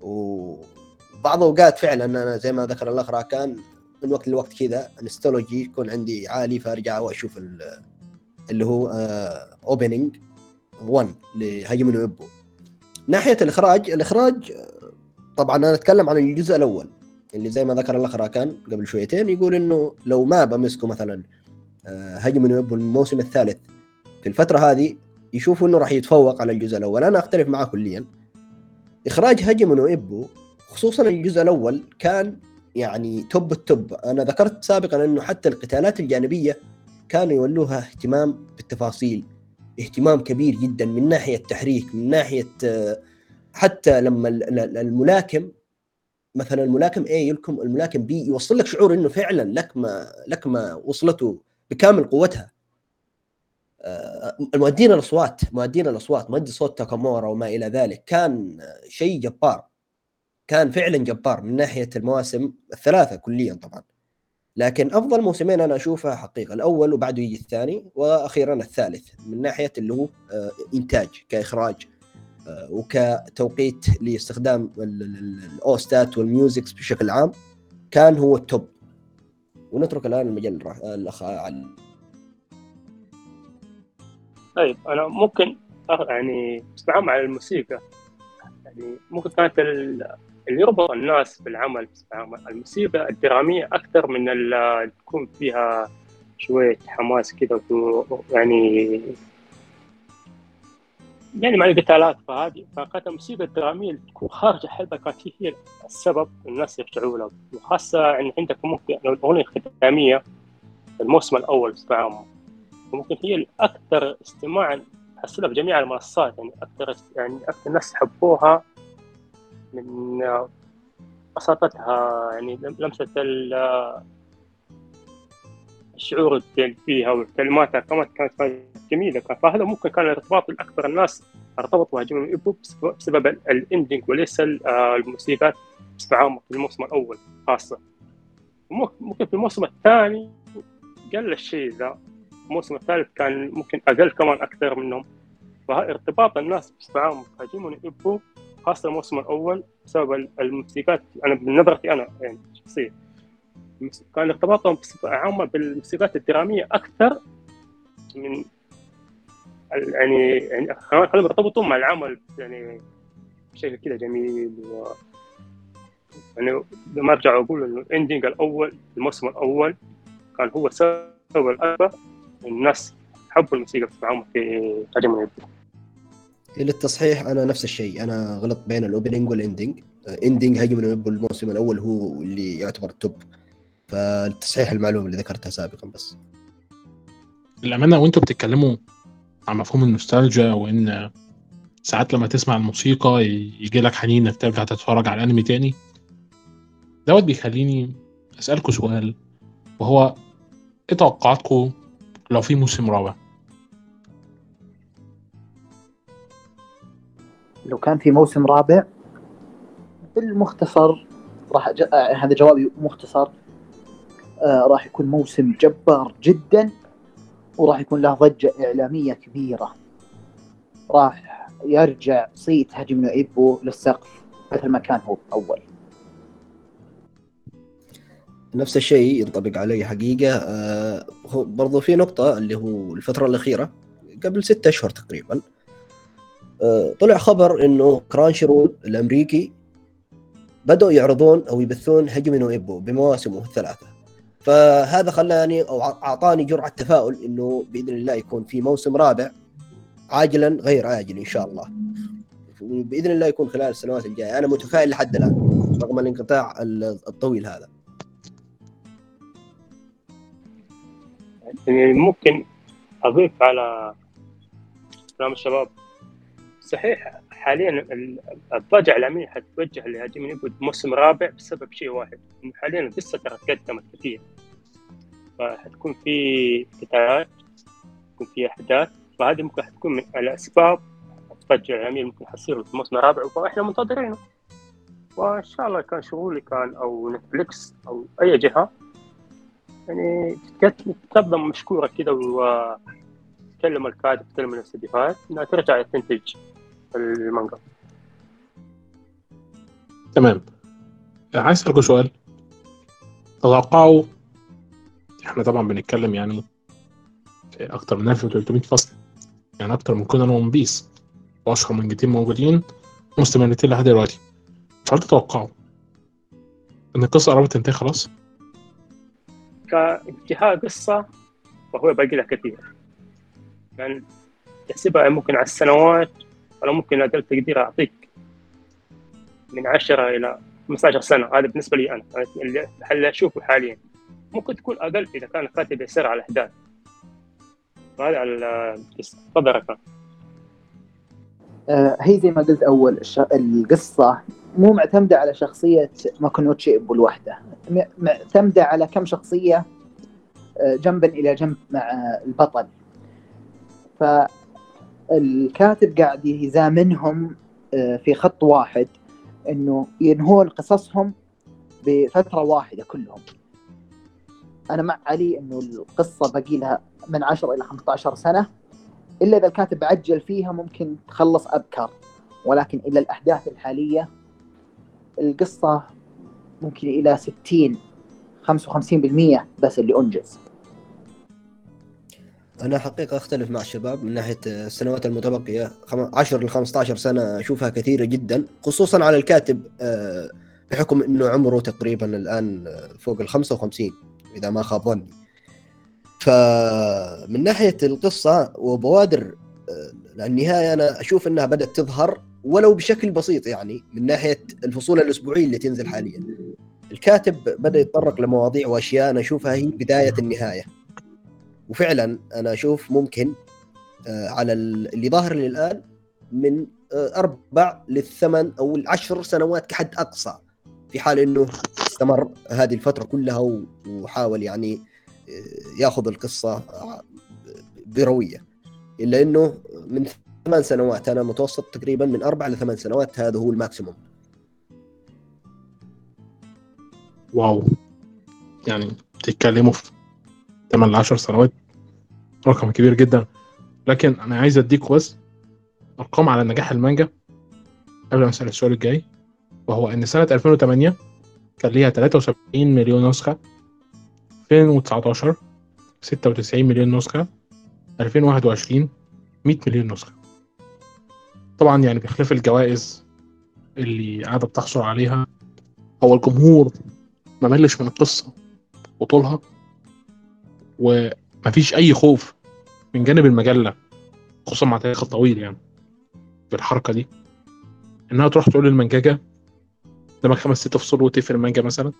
وبعض أوقات فعلا أنا زي ما ذكر الأخ راكان من وقت لوقت كذا الأستولوجي يكون عندي عالي فأرجع وأشوف ال- اللي هو opening 1 لهاجمي نو إيبو ناحية الإخراج الإخراج آه، طبعا أنا أتكلم عن الجزء الأول. اللي زي ما ذكر الاخ راكان قبل شويتين يقول إنه لو مابا مسكوا مثلا آه، هجم ابو الموسم الثالث في الفترة هذه يشوفوا إنه راح يتفوق على الجزء الأول. أنا أختلف معاه كليا. إخراج هاجمي نو إيبو خصوصا الجزء الأول كان يعني top ال top. أنا ذكرت سابقا إنه حتى القتالات الجانبية كانوا يولوها اهتمام بالتفاصيل اهتمام كبير جدا من ناحية تحريك من ناحية آه، حتى لما ال- ال- الملاكم مثلا الملاكم A يلكم الملاكم B يوصل لك شعور إنه فعلا لكمه لكمه وصلته بكامل قوتها. آه، مؤدين الأصوات مؤدين الأصوات مؤدي صوت تاكامورا وما إلى ذلك. كان آه، شيء جبار كان فعلا جبار من ناحية المواسم الثلاثة كليا طبعا. لكن أفضل موسمين أنا اشوفها حقيقة الأول وبعده يجي الثاني وأخيرا الثالث من ناحية اللي هو آه، إنتاج كإخراج. آه، وكتوقيت لاستخدام ال- ال- ال- الأوستات والميوزكس بشكل عام كان هو التوب. ونترك الآن المجال الأخ علي. طيب أنا ممكن يعني اسمعهم على الموسيقى. يعني ممكن كانت ال- اللي يربط الناس بالعمل الموسيقى الدرامية أكثر من اللي تكون فيها شوية حماس كذا يعني يعني مع القتالات فهذه الموسيقى الدرامية اللي تكون خارج الحلبة كانت هي- السبب الناس يرجعوا لها وخاصة يعني عندك ممكن الأغنية الختامية الموسم بصفة عامة ممكن هي الأكثر استماعا تحصلها بجميع المنصات يعني أكثر يعني أكثر ناس حبوها من بساطتها يعني لمسة ال- الشعور فيها وكلماتها كمان كانت كان فهذا ممكن كان الارتباط الأكثر الناس ارتبطوا بهاجمي نو إيبو بسبب- بسبب ال- ال ending وليس آه، الموسيقات بصفة عامة في الموسم الأول خاصة. ممكن في الموسم الثاني قل الشيء ذا. الموسم الثالث كان ممكن أقل كمان أكثر منهم. فارتباط الناس بصفة عامة بهاجمي نو إيبو خاصة الموسم الأول بسبب ال- الموسيقات أنا من نظرتي أنا يعني شخصيا. كان ارتباطهم بصفة عامة بالموسيقات الدرامية أكثر من يعني يعني خلينا يرتبطوا مع العمل يعني بشكل كذا جميل و يعني لما أرجع واقول إنه ال ending الأول الموسم الأول كان هو السبب الأكبر الناس حبوا الموسيقى بصفة عامة في الإيبو. للتصحيح أنا نفس الشيء. أنا غلط بين ال opening وال ending ending إيبو الموسم الأول هو اللي يعتبر ال top فالتصحيح المعلومة اللي ذكرتها سابقا بس. للأمانة وأنتوا بتتكلموا عن مفهوم النوستالجيا وإن ساعات لما تسمع الموسيقى يجي لك حنين إنك ترجع تتفرج على الأنمي تاني. دوت بيخليني أسألكوا سؤال وهو إيه توقعاتكم لو في موسم رابع؟ لو كان في موسم رابع بالمختصر راح ج... آه هذا جوابي مختصر. آه راح يكون موسم جبار جدا وراح يكون له ضجة إعلامية كبيرة. راح يرجع صيت هجم إيبو للسقف مثل ما كان هو أول نفس الشيء ينطبق علي حقيقة آه برضو في نقطة اللي هو الفترة الأخيرة قبل ستة أشهر تقريبا آه طلع خبر إنه كرانشي رول الأمريكي بدأوا يعرضون أو يبثون هاجمي نو إيبو بمواسمه الثلاثة. فهذا خلاني أو أعطاني جرعة تفاؤل إنه بإذن الله يكون في موسم رابع عاجلا غير عاجل إن شاء الله. بإذن الله يكون خلال السنوات الجاية. أنا متفائل لحد الآن رغم الانقطاع الطويل هذا. يعني ممكن أضيف على كلام الشباب. صحيح حاليا ال- الضجة الاعلاميه حتتوجه لهجم نيبو موسم رابع بسبب شيء واحد حاليا القصة ترى تقدمت كثير. فحتكون في قتالات يكون في أحداث فهذه ممكن حتكون من الاسباب الضجة الاعلاميه ممكن حتصير في الموسم الرابع وإحنا منتظرينه. وإن شاء الله كان شغولي كان أو نتفليكس أو أي جهة يعني تقدم مشكورة كذا وتكلم الكاتب تكلم الاستديوهات إنها ترجع تنتج المانجا. تمام. عايز اسالكوا سؤال. تتوقعوا إحنا طبعا بنتكلم يعني في أكتر من 1300 فصل يعني أكتر من كونان ون بيس وأشهر منجتين موجودين مستمرتين لحد دلوقتي. فهل تتوقعوا إن القصة قربت تنتهي خلاص؟ كانتهاء قصة فهو باقي لها كثير. يعني تحسبها ممكن على السنوات ولا ممكن أقل تقدير أعطيك من 10 إلى 15 سنة. هذا بالنسبة لي أنا. اللي أشوفه حاليا. ممكن تكون أقل إذا كان الكاتب يسير على الأحداث هذا على ركان آه، هي زي ما قلت أول القصة مو معتمدة على شخصية ماكونوتشي أبو لوحده معتمدة على كم شخصية آه، جنبا إلى جنب مع البطل. فالكاتب قاعد يزامنهم آه، في خط واحد إنه ينهون قصصهم بفترة واحدة كلهم. أنا مع علي إنه القصة باقي لها من 10 إلى 15 سنة. إلا إذا الكاتب عجل فيها ممكن تخلص أبكر ولكن إلى الأحداث الحالية القصة ممكن إلى 60 55% بس اللي أنجز. أنا حقيقة أختلف مع الشباب من ناحية السنوات المتبقية. خم- 10 ل 15 سنة أشوفها كثيرة جدا خصوصا على الكاتب آه، بحكم إنه عمره تقريبا الآن آه، فوق ال 55 إذا ما خاب ظني. فمن ناحية القصة وبوادر آه، النهاية أنا أشوف إنها بدأت تظهر ولو بشكل بسيط يعني من ناحية الفصول الأسبوعية اللي تنزل حاليا. الكاتب بدأ يتطرق لمواضيع وأشياء أنا أشوفها هي بداية النهاية. وفعلا أنا أشوف ممكن آه، على ال- اللي ظاهر لي الآن من آه، أربع للثمان أو العشر سنوات كحد أقصى في حال إنه استمر هذه الفترة كلها وحاول يعني آه، يأخذ القصة بروية. إلا إنه من ثمان سنوات أنا متوسط تقريبا من أربع لثمان سنوات هذا هو ال maximum. wow. يعني بتتكلموا في 8 ل 10 سنوات. رقم كبير جدا. لكن أنا عايز اديكوا بس أرقام على نجاح المانجا قبل ما اسال السؤال الجاي وهو إن سنة 2008 كان ليها 73 مليون نسخة 2019 96 مليون نسخة 2021 100 مليون نسخة. طبعا يعني بخلاف الجوائز اللي قاعدة بتحصل عليها. هو الجمهور ما ملش من القصة وطولها. ومفيش أي خوف من جانب المجلة خصوصا مع تاريخ الطويل يعني بالحركه دي. إنها تروح تقول للمنججه قدامك خمس ست فصول وتقفل المانجا مثلا؟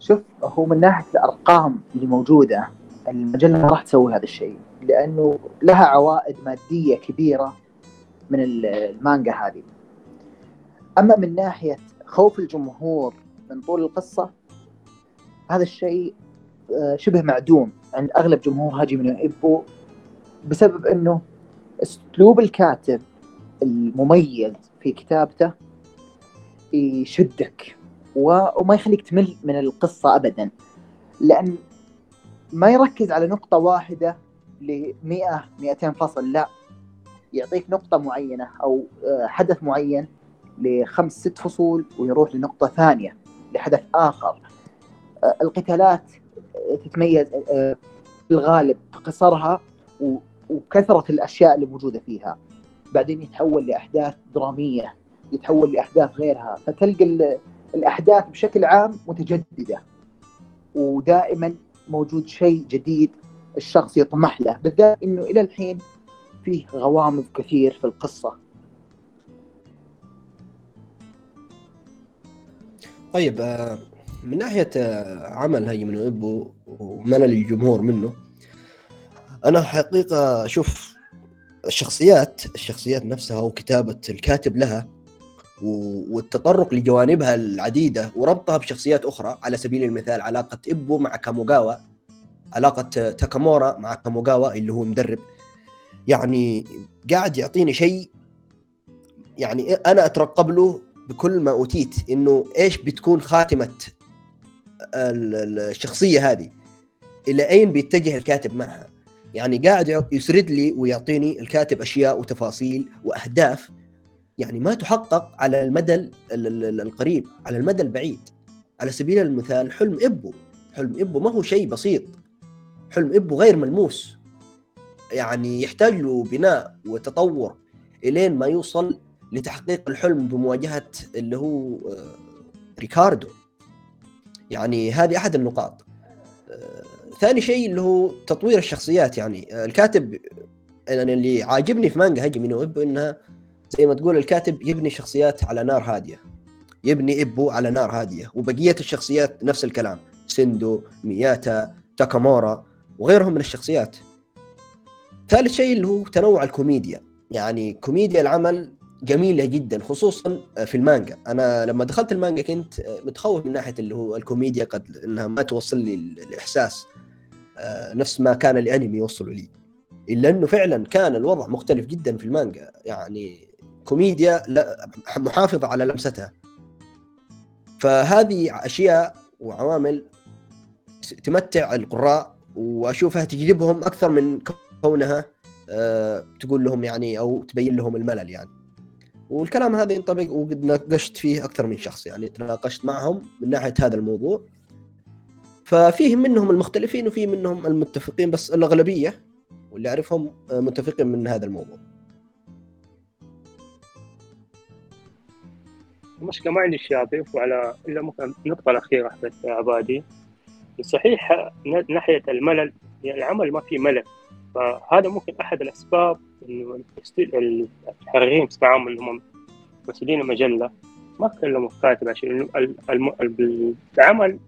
شوف هو من ناحية الأرقام اللي موجودة المجلة ما راح تسوي هذا الشيء لأنه لها عوائد مادية كبيرة من ال- المانجا هذه. أما من ناحية خوف الجمهور من طول القصة هذا الشيء شبه معدوم عند أغلب جمهور هاجي من ايبو بسبب إنه أسلوب الكاتب المميز في كتابته يشدك وما يخليك تمل من القصة أبدا. لأن ما يركز على نقطة واحدة ل 100 200 فصل لا. يعطيك نقطة معينة أو آه، حدث معين لخمس ست فصول ويروح لنقطة ثانية لحدث آخر. آه، القتالات آه، تتميز آه، في الغالب بقصرها و- وكثرة الأشياء اللي موجودة فيها. بعدين يتحول لأحداث درامية يتحول لأحداث غيرها. فتلقى ال- الأحداث بشكل عام متجددة. ودائما موجود شيء جديد الشخص يطمح له. بالذات إنه إلى الحين فيه غوامض كثير في القصة. طيب آه، من ناحية آه، عمل هي من إبو وملل الجمهور منه أنا حقيقة أشوف الشخصيات الشخصيات نفسها وكتابة الكاتب لها والتطرق لجوانبها العديدة وربطها بشخصيات أخرى على سبيل المثال علاقة إبو مع كاموغاوا علاقة تاكامورا مع كاموغاوا اللي هو مدرب. يعني قاعد يعطيني شيء يعني أنا أترقب له بكل ما أوتيت إنه إيش بتكون خاتمة الشخصية هذه إلى أين بيتجه الكاتب معها؟ يعني قاعد يسرد لي ويعطيني الكاتب أشياء وتفاصيل وأهداف يعني ما تحقق على المدى ال- ال- ال- القريب على المدى البعيد. على سبيل المثال حلم إبو. حلم إبو ما هو شيء بسيط. حلم إبو غير ملموس. يعني يحتاج له بناء وتطور إلين ما يوصل لتحقيق الحلم بمواجهة اللي هو آه، ريكاردو. يعني هذه أحد النقاط. آه، ثاني شيء اللي هو تطوير الشخصيات يعني آه، الكاتب يعني اللي عاجبني في مانجا هاجي من ابو إنها زي ما تقول الكاتب يبني شخصيات على نار هادية يبني ابو على نار هادية وبقية الشخصيات نفس الكلام سندو مياتا تاكامورا وغيرهم من الشخصيات. ثالث شيء اللي هو تنوع الكوميديا يعني كوميديا العمل جميلة جدا خصوصا في المانجا. أنا لما دخلت المانجا كنت متخوف من ناحية اللي هو الكوميديا قد إنها ما توصل لي الإحساس. آه، نفس ما كان الأنمي يوصلوا لي. إلا إنه فعلا كان الوضع مختلف جدا في المانجا. يعني كوميديا لا محافظة على لمستها. فهذه أشياء وعوامل تمتع القراء وأشوفها تجذبهم أكثر من كونها أه تقول لهم يعني أو تبين لهم الملل يعني. والكلام هذا ينطبق وقد ناقشت فيه أكثر من شخص يعني تناقشت معهم من ناحية هذا الموضوع. ففيه منهم المختلفين وفيه منهم المتفقين بس الأغلبية واللي أعرفهم متفقين من هذا الموضوع. المشكلة ما عندي شيء اضيفه على الا ممكن النقطة الأخيرة حقت عبادي. صحيح ناحية الملل يعني العمل ما فيه ملل فهذا ممكن أحد الأسباب انه بصفه عامه اللي هم مسؤولين المجله ما كلموا الكاتب عشان العمل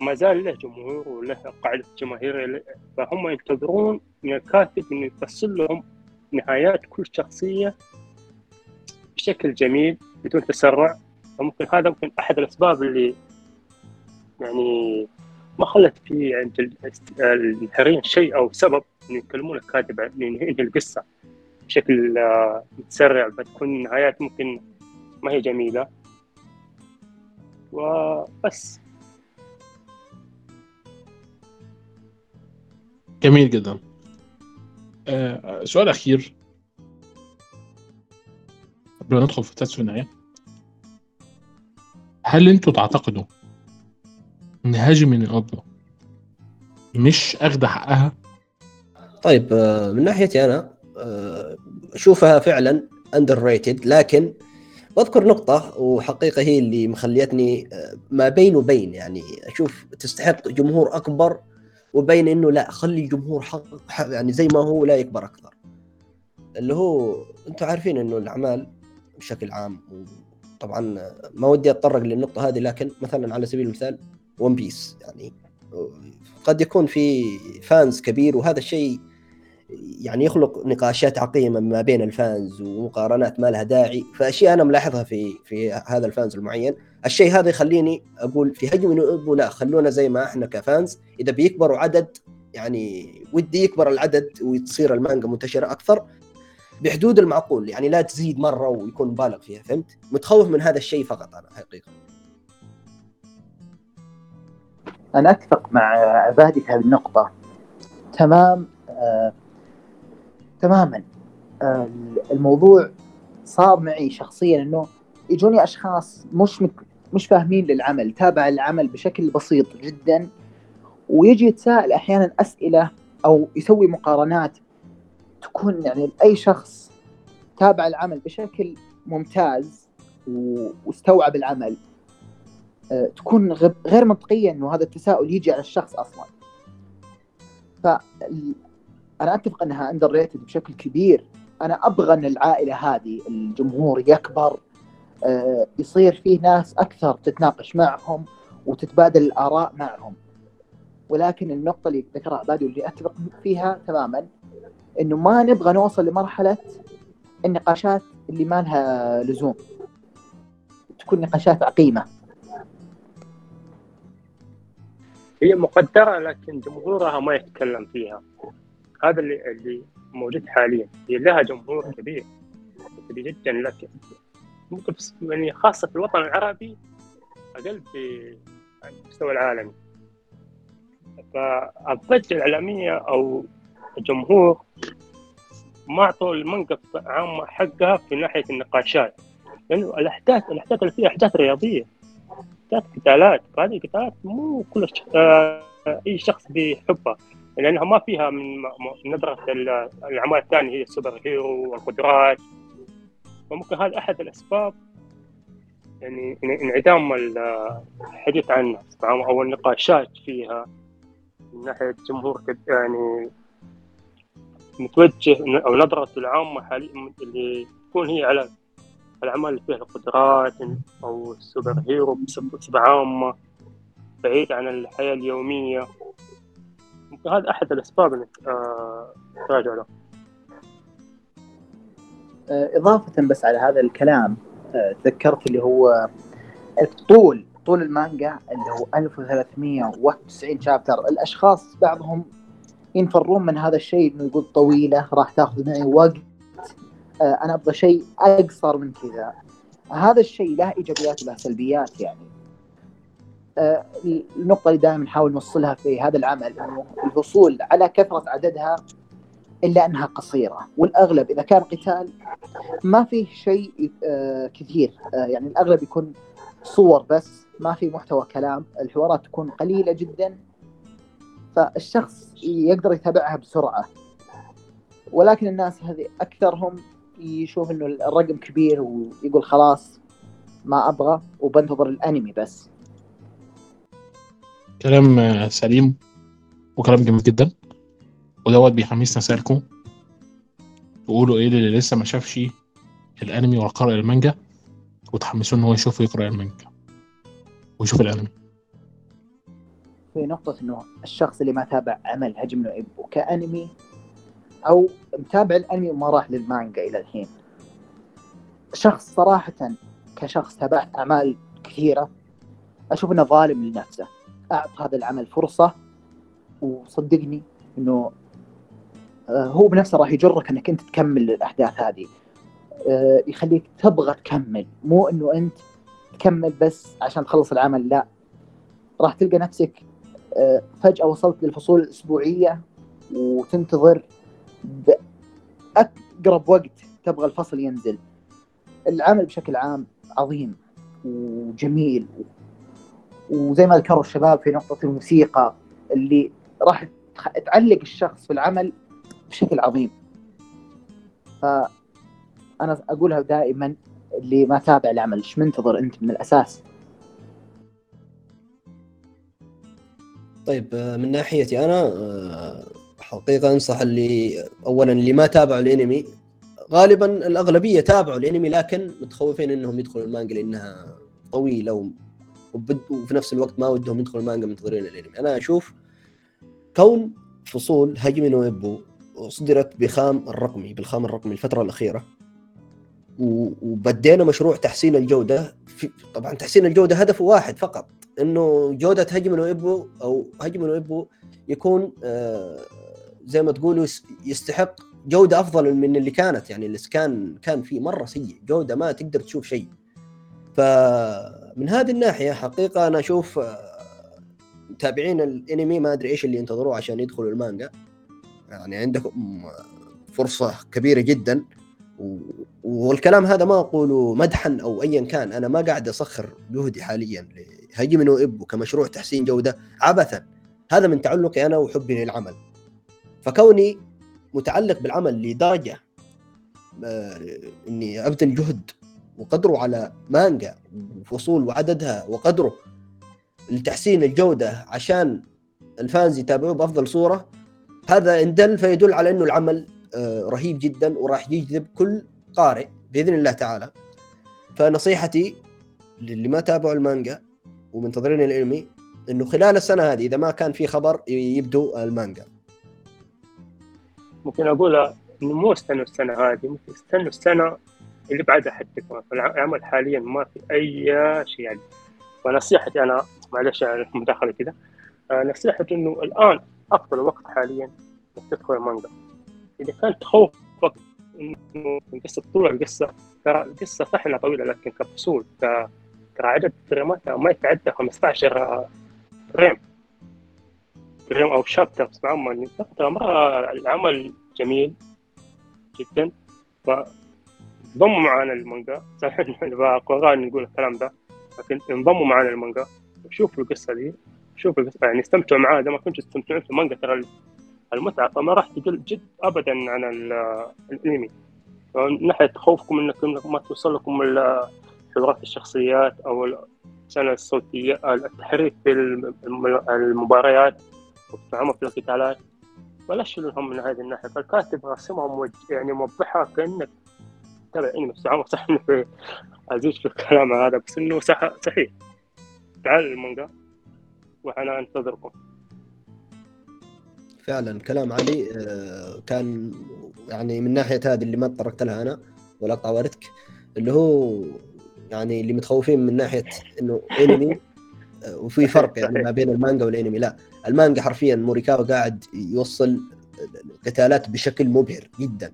ما زال له جمهور وله قاعدة جماهير. فهم ينتظرون من الكاتب إنه يفصل لهم نهايات كل شخصية بشكل جميل بدون تسرع. فممكن هذا ممكن أحد الأسباب اللي يعني ما خلت في عند المحررين شيء أو سبب. إنه يكلمون الكاتب إنه ينهي القصة بشكل آه، متسرع بتكون نهايات ممكن ما هي جميلة. وبس. جميل جدا. آه سؤال أخير. قبل ما ندخل في تاتسو هل أنتوا تعتقدوا إن هاجم الابو مش أخذ حقها؟ طيب آه، من ناحيتي أنا آه، أشوفها فعلا underrated لكن بذكر نقطة وحقيقة هي اللي مخليتني آه، ما بين وبين يعني أشوف تستحق جمهور أكبر وبين إنه لا خلي الجمهور حق يعني زي ما هو لا يكبر أكثر. اللي هو أنتم عارفين إنه الأعمال بشكل عام طبعا ما ودي أتطرق للنقطة هذه لكن مثلا على سبيل المثال ون بيس يعني قد يكون في fans كبير وهذا الشيء يعني يخلق نقاشات عقيمة ما بين ال fans ومقارنات ما لها داعي فأشياء أنا ملاحظها في في هذا ال fans المعين. الشيء هذا يخليني أقول في Hajime no Ippo لا خلونا زي ما إحنا ك fans إذا بيكبروا عدد يعني ودي يكبر العدد وتصير المانجا منتشرة أكثر بحدود المعقول يعني لا تزيد مرة ويكون مبالغ فيها فهمت؟ متخوف من هذا الشيء فقط أنا حقيقة. أنا أتفق مع عبادي في هذه النقطة. تمام آه تماما. آه الموضوع صار معي شخصيا إنه يجوني أشخاص مش مك مش فاهمين للعمل تابع العمل بشكل بسيط جدا ويجي يتساءل أحيانا أسئلة أو يسوي مقارنات تكون يعني اي شخص تابع العمل بشكل ممتاز واستوعب العمل. آه، تكون غير منطقية إنه هذا التساؤل يجي على الشخص أصلا. أنا أتفق أنها اندر ريتد بشكل كبير. أنا أبغى أن العائلة هذه الجمهور يكبر آه، يصير فيه ناس أكثر تتناقش معهم وتتبادل الآراء معهم. ولكن النقطة اللي ذكرها عبادي واللي أتفق فيها تماما إنه ما نبغى نوصل لمرحلة النقاشات اللي ما لها لزوم. تكون نقاشات عقيمة. هي مقدرة لكن جمهورها ما يتكلم فيها. هذا اللي اللي موجود حاليا. هي لها جمهور كبير كبير جدا لكن ممكن يعني خاصة في الوطن العربي أقل في المستوى العالمي فالضجة الإعلامية أو الجمهور ما أعطوا المانجا عامة حقها في ناحية النقاشات. لأنه الأحداث الأحداث اللي فيها أحداث رياضية. أحداث قتالات. هذه القتالات مو كلها آه أي شخص بيحبها. لأنها ما فيها من نظرة ال- الأعمال الثانية هي السوبر هيرو والقدرات فممكن هذا أحد الأسباب يعني إن- انعدام ال- الحديث عنها تمام؟ أو النقاشات فيها من ناحية جمهور يعني متوجه أو نظرة العامة حاليا اللي تكون هي على الاعمال اللي فيها القدرات أو السوبر هيرو بصفة عامة بعيد عن الحياة اليومية هذا أحد الأسباب انك آه، تراجع له. آه، إضافة بس على هذا الكلام آه، تذكرت اللي هو الطول طول المانجا اللي هو 1391 شابتر. الأشخاص بعضهم ينفرون من هذا الشيء إنه يقول طويلة راح تاخذ معي وقت أنا أبغى شيء أقصر من كذا. هذا الشيء له إيجابيات وله سلبيات يعني. النقطة اللي دائما نحاول نوصلها في هذا العمل إنه الفصول على كثرة عددها إلا أنها قصيرة. والأغلب إذا كان قتال ما فيه شيء آه، كثير. آه، يعني الأغلب يكون صور بس ما في محتوى كلام. الحوارات تكون قليلة جدا. فالشخص يقدر يتابعها بسرعة. ولكن الناس هذه أكثرهم يشوف إنه الرقم كبير ويقول خلاص ما أبغى وبنتظر الأنمي بس. كلام سليم وكلام جميل جدا. ودوت بيحمسنا سالكم تقولوا إيه اللي لسه ما شافش الأنمي ولا قرأ المانجا وتحمسوه إن هو يشوف يقرأ المانجا ويشوف الأنمي. في نقطة إنه الشخص اللي ما تابع عمل هجم نو إبو كأنمي أو متابع الأنمي وما راح للمانجا إلى الحين. شخص صراحة كشخص تابعت أعمال كثيرة أشوف إنه ظالم لنفسه. اعط هذا العمل فرصة وصدقني إنه آه، هو بنفسه راح يجرك إنك أنت تكمل الاحداث هذه. آه، يخليك تبغى تكمل. مو إنه أنت تكمل بس عشان تخلص العمل لا. راح تلقى نفسك آه، فجأة وصلت للفصول الأسبوعية وتنتظر بأقرب وقت تبغى الفصل ينزل. العمل بشكل عام عظيم وجميل وزي ما ذكروا الشباب في نقطة الموسيقى اللي راح تعلق الشخص في العمل بشكل عظيم. فأنا أقولها دائما اللي ما تابع العمل إيش منتظر أنت من الأساس؟ طيب آه، من ناحيتي أنا آه، حقيقة أنصح اللي اولا اللي ما تابعوا الأنمي غالبا الأغلبية تابعوا الأنمي لكن متخوفين إنهم يدخلوا المانجا لأنها طويلة وفي نفس الوقت ما ودهم يدخلوا المانجا منتظرين الانمي. أنا أشوف كون فصول هجمي نو إبو اصدرت بخام الرقمي بالخام الرقمي الفترة الأخيرة. وبدينا مشروع تحسين الجودة في طبعا تحسين الجودة هدفه واحد فقط إنه جودة هجم ابو أو هجم ابو يكون آه، زي ما تقولوا يس- يستحق جودة أفضل من اللي كانت. يعني اللي كان كان فيه مرة سيء. جودة ما تقدر تشوف شيء. فمن هذه الناحية حقيقة أنا أشوف آه، متابعين الأنمي ما أدري إيش اللي ينتظروه عشان يدخلوا المانجا. يعني عندكم فرصة كبيرة جدا. والكلام هذا ما أقوله مدحا أو ايا كان. أنا ما قاعد اسخر جهدي حاليا لهجم نو ابو كمشروع تحسين جودة عبثا. هذا من تعلقي أنا وحبي للعمل. فكوني متعلق بالعمل لدرجة آه، إني أبذل جهد وقدره على مانجا وفصول وعددها وقدره لتحسين الجودة عشان الفانز يتابعوه بأفضل صورة هذا إن دل فيدل على إنه العمل آه، رهيب جدا وراح يجذب كل قارئ بإذن الله تعالى. فنصيحتي للي ما تابعوا المانجا ومنتظرين الانمي إنه خلال السنة هذه إذا ما كان في خبر يبدوا المانجا. ممكن أقول إنه مو استنوا السنة هذه ممكن استنوا السنة اللي بعدها حتى كمان فالعمل حاليا ما في أي شيء يعني. فنصيحتي أنا معلش على المداخلة كذا آه، نصيحتي إنه الآن أفضل وقت حاليا انك تدخل المانجا إذا كان تخوفك إنه القصة طول القصة ترى القصة صح انها طويلة لكن كفصول ترى عدد فريماتها ما يتعدى 15 frame. frame أو chapter بصفة عامة. ترى مرة العمل جميل جدا فانضموا معنا المانجا صحيح القرآن نقول الكلام ده لكن انضموا معنا المانجا وشوفوا القصة دي شوف يعني استمتعوا معاه إذا ما كنتوا تستمتعون في المانجا ترى المتعة فما راح تقل جد ابدا عن ال- الأنمي. من ناحية خوفكم انكم ما توصل لكم حوارات الشخصيات أو السنة الصوتية التحريك في الم- المباريات والتعمق في القتالات. ولا شيلوا من هذه الناحية. فالكاتب رسمها موج... يعني موضحها كأنك تابع انمي بس عمر صح؟ إنه في الكلام هذا بس إنه صح صحيح. تعال المانجا وأنا أنتظركم. فعلا كلام علي آه، كان يعني من ناحية هذه اللي ما تطرقت لها أنا ولا طاولتك اللي هو يعني اللي متخوفين من ناحية إنه انمي آه، وفي فرق يعني ما بين المانجا والانمي لا المانجا حرفيا موريكاوا قاعد يوصل القتالات بشكل مبهر جدا.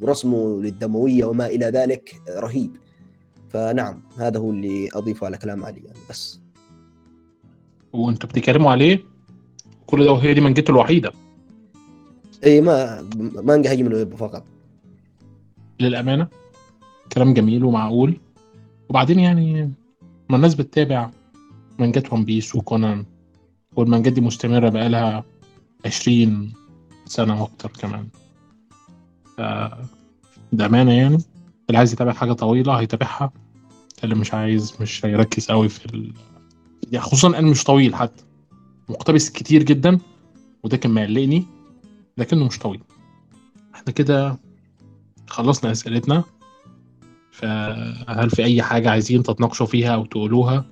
ورسمه للدموية وما إلى ذلك رهيب. فنعم هذا هو اللي أضيفه على كلام علي يعني بس. وأنتوا بتتكلموا عليه؟ كل ده وهي دي منجته الوحيدة. اي ما مانجا هيجي من ويب فقط. للأمانة كلام جميل ومعقول. وبعدين يعني ما الناس بتتابع مانجات One Piece وكونان والمانجات دي مستمرة بقالها 20 سنة وأكتر كمان. بامانه يعني. اللي عايز يتابع حاجة طويلة هيتابعها. اللي مش عايز مش هيركز قوي في ال... يعني خصوصا أنا مش طويل حتى. مقتبس كتير جدا وده كان مقلقني لكنه مش طويل. إحنا كده خلصنا أسئلتنا. فهل في أي حاجة عايزين تتناقشوا فيها أو تقولوها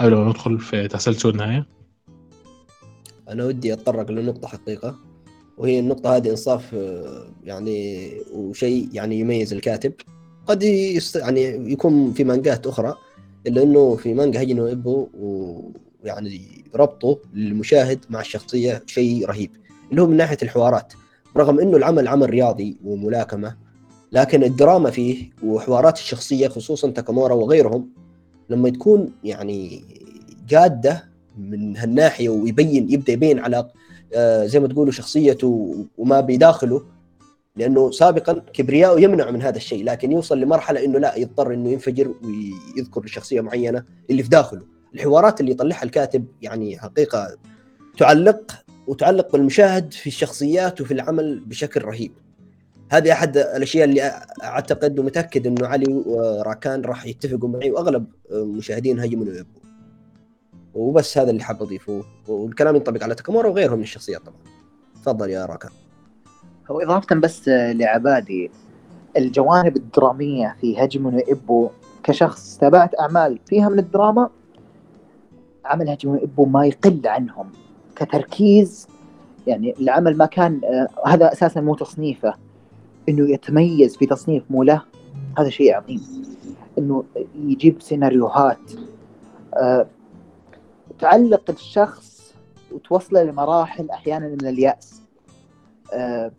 قبل ما ندخل في تسلسل النهاية؟ أنا ودي أتطرق لنقطة حقيقة. وهي النقطة هذه إنصاف آه، يعني وشيء يعني يميز الكاتب. قد يست... يعني يكون في مانجات أخرى إلا إنه في مانجا هيجن ابو ويعني ربطه للمشاهد مع الشخصية شيء رهيب. اللي هو من ناحية الحوارات. رغم إنه العمل عمل رياضي وملاكمة لكن الدراما فيه وحوارات الشخصية خصوصا تاكامورا وغيرهم لما تكون يعني جادة من هالناحية ويبين يبدأ يبين آه، زي ما تقولوا شخصيته وما بداخله لأنه سابقا كبرياءه يمنع من هذا الشيء لكن يوصل لمرحلة إنه لا يضطر إنه ينفجر ويذكر شخصية معينة اللي في داخله. الحوارات اللي يطلعها الكاتب يعني حقيقة تعلق وتعلق بالمشاهد في الشخصيات وفي العمل بشكل رهيب. هذه أحد الأشياء اللي أعتقد ومتأكد إنه علي وراكان راح يتفقوا معي وأغلب مشاهدين يبوا وبس هذا اللي حاب أضيفه. والكلام ينطبق على تاكامورا وغيرهم من الشخصيات طبعا. تفضل يا راكان هو إضافة بس لعبادي الجوانب الدرامية في هجم إبو كشخص تابعت أعمال فيها من الدراما عمل هجم إبو ما يقل عنهم كتركيز. يعني العمل ما كان آه هذا أساسا مو تصنيفه. إنه يتميز في تصنيف مو له هذا شيء عظيم. إنه يجيب سيناريوهات آه تعلق الشخص وتوصله لمراحل أحيانا من اليأس. آه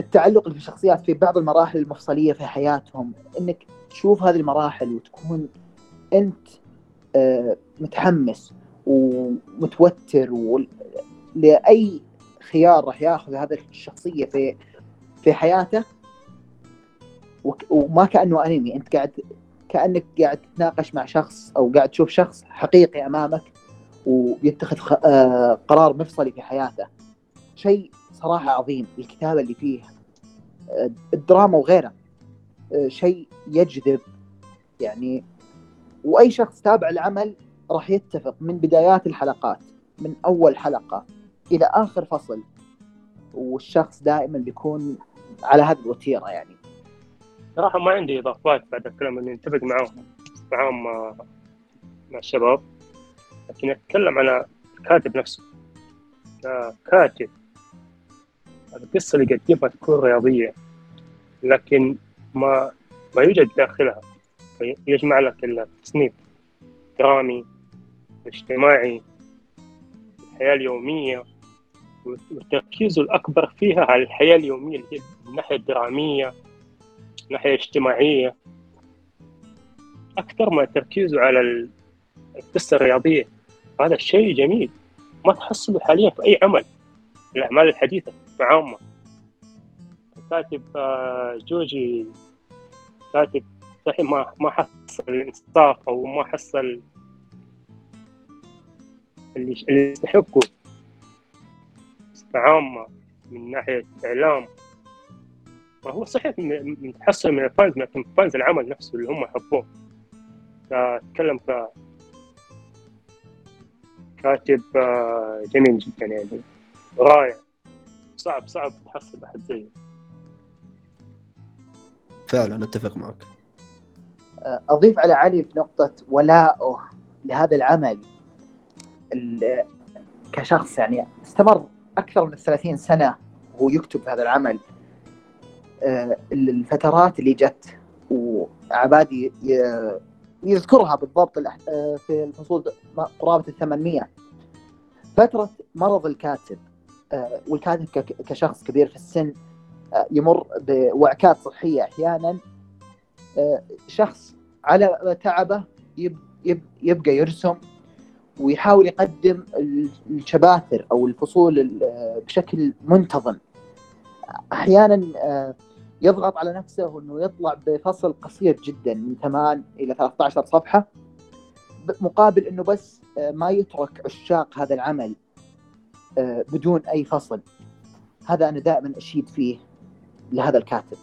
التعلق في الشخصيات في بعض المراحل المفصلية في حياتهم إنك تشوف هذه المراحل وتكون أنت آه، متحمس ومتوتر لأي خيار راح ياخذ هذا الشخصية في في حياته. وما كأنه انمي أنت قاعد كأنك قاعد تتناقش مع شخص أو قاعد تشوف شخص حقيقي أمامك ويتخذ آه، قرار مفصلي في حياته. شيء صراحة عظيم الكتابة اللي فيه. الدراما وغيرها شيء يجذب. يعني وأي شخص تابع العمل راح يتفق من بدايات الحلقات من أول حلقة إلى آخر فصل. والشخص دائما بيكون على هذه الوتيرة يعني. صراحة ما عندي إضافات بعد الكلام اللي نتفق معاهم معاهم مع الشباب. لكن أتكلم على الكاتب نفسه. كاتب. القصة اللي يقدمها تكون رياضية لكن ما ما يوجد داخلها. يجمع لك التصنيف. درامي اجتماعي الحياة اليومية. وتركيزه الأكبر فيها على الحياة اليومية اللي هي الناحية الدرامية. الناحية الاجتماعية أكثر ما تركيزه على القصة الرياضية. هذا الشيء جميل. ما تحصله حاليا في أي عمل. الأعمال الحديثة عامة. كاتب جوجي كاتب صحيح ما ما حصل الإنصاف أو ما حصل اللي يستحقوا عامة من ناحية إعلام. ما هو صحيح متحصل من الفانز لكن فانز العمل نفسه اللي هم حبوه. أتكلم ك كاتب آه، جميل جدا يعني. رائع. صعب صعب تحصل أحد زيه. فعلا أتفق معك. أضيف على علي في نقطة ولائه لهذا العمل. ال- كشخص يعني استمر أكثر من 30 سنة وهو يكتب هذا العمل. آه، الفترات اللي جت. وعبادي ي- يذكرها بالضبط آه، في الفصول قرابة ال 800 فترة مرض الكاتب آه، والكاتب كشخص كبير في السن آه، يمر بوعكات صحية أحيانا آه، شخص على تعبه يب يب يبقى يرسم ويحاول يقدم ال- الشباتر أو الفصول ال- بشكل منتظم. أحيانا آه، يضغط على نفسه إنه يطلع بفصل قصير جدا من 8 إلى 13 صفحة مقابل إنه بس آه، ما يترك عشاق هذا العمل آه، بدون أي فصل. هذا أنا دائما أشيد فيه لهذا الكاتب.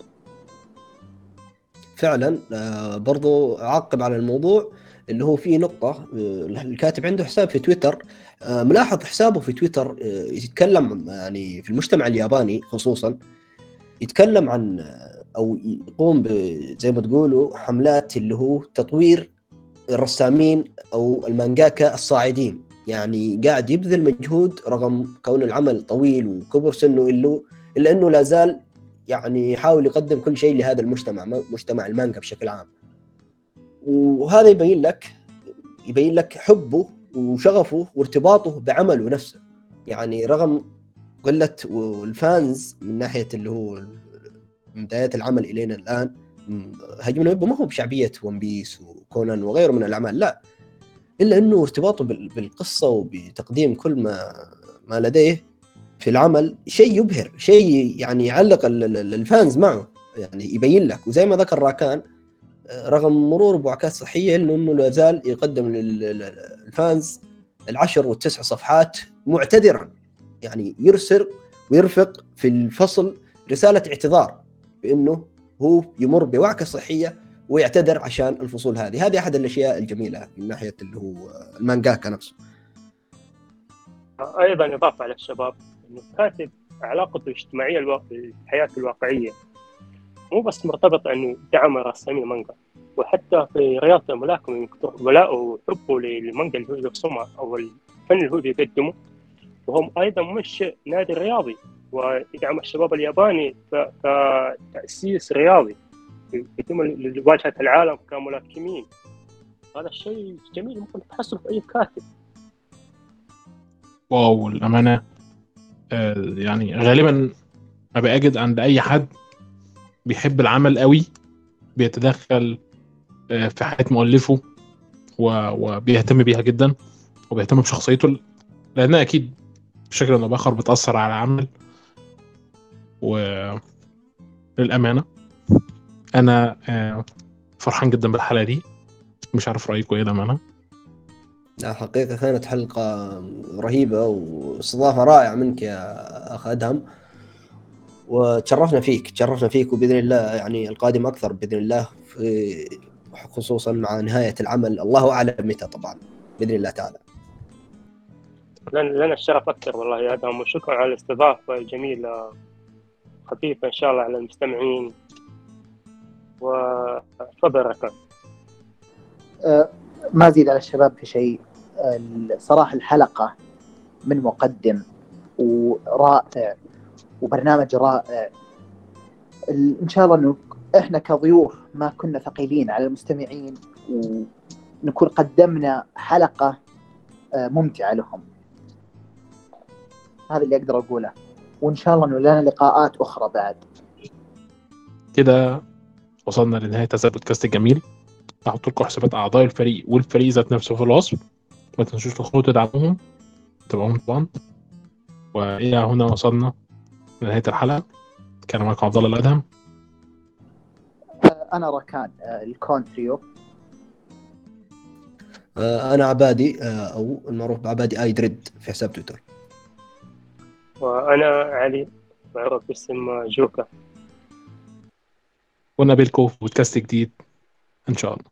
فعلا آه، برضو أعقب على الموضوع اللي هو في نقطة الكاتب عنده حساب في تويتر ملاحظ حسابه في تويتر يتكلم يعني في المجتمع الياباني خصوصا يتكلم عن أو يقوم زي ما تقولوا حملات اللي هو تطوير الرسامين أو المانجاكا الصاعدين. يعني قاعد يبذل مجهود رغم كون العمل طويل وكبر سنه الا إلا إنه لا زال يعني يحاول يقدم كل شيء لهذا المجتمع مجتمع المانجا بشكل عام. وهذا يبين لك يبين لك حبه وشغفه وارتباطه بعمله نفسه. يعني رغم قلة ال fans من ناحية اللي هو من بدايات العمل إلينا الآن م- Hajime no Ippo ما هو بشعبية One Piece وكونان وغيره من الأعمال لا. إلا أنه ارتباطه بال- بالقصة وبتقديم كل ما ما لديه في العمل شيء يبهر شيء يعني يعلق ال- ال- ال fans معه يعني يبين لك. وزي ما ذكر راكان رغم مرور بوعكات صحيه الا إنه لا زال يقدم لل fans العشر والتسع صفحات معتذرا. يعني يرسل ويرفق في الفصل رسالة اعتذار بأنه هو يمر بوعكة صحية ويعتذر عشان الفصول هذه. هذه أحد الأشياء الجميلة من ناحية اللي هو المانجاكا نفسه. أيضا إضافة على الشباب إنه الكاتب علاقته الاجتماعية الحياة الواقعية مو بس مرتبطه أنه دعم رسامين المانجا وحتى في رياضه الملاكمه ولاءه وحبه للمانجا اللي هو يرسمها أو الفن اللي هو بيقدمه وهم أيضا مش نادي رياضي. ويدعم الشباب الياباني كتاسيس رياضي. يقدم لواجهه العالم كملاكمين. هذا الشيء جميل ممكن تحصله في أي كاتب. واو الأمانة آه، يعني غالبا ما بأجد عند أي حد بيحب العمل قوي بيتدخل آه، في حياة مؤلفه وبيهتم بيها جدا وبيهتم بشخصيته لأنها أكيد بشكل أو بآخر بتأثر على العمل. وللأمانة أنا آه، فرحان جدا بالحلقة دي. مش عارف رأيكم إيه الأمانة لا حقيقة كانت حلقة رهيبة واستضافة رائعة منك يا أخ أدهم. وتشرفنا فيك تشرفنا فيك وبإذن الله يعني القادم أكثر بإذن الله خصوصا مع نهاية العمل. الله أعلم متى طبعا بإذن الله تعالى. لنا الشرف أكثر والله يا أدهم وشكرا على الاستضافة الجميلة. خفيفة إن شاء الله على المستمعين. وتفضل ركان ما زيد على الشباب في شيء. صراحة الحلقة من مقدم ورائع وبرنامج رائع. إن شاء الله إنه إحنا كضيوف ما كنا ثقيلين على المستمعين ونكون قدمنا حلقة آه، ممتعة لهم. هذا اللي أقدر أقوله. وإن شاء الله إنه لنا لقاءات أخرى بعد. كده وصلنا لنهاية هذا البودكاست الجميل. هحط لكم حسابات أعضاء الفريق والفريق ذات نفسه في الوصف. ما تنسوش تدخلوا تدعموهم تابعوهم طبعا. وإلى هنا وصلنا لنهاية الحلقة. كان معكم عبد الله الأدهم. آه، أنا ركان آه، الكون تريو. آه، أنا عبادي أو المعروف بعبادي اي دريد في حساب تويتر. وأنا علي معروف باسم جوكا. ونبيلكم في بودكاست جديد. إن شاء الله.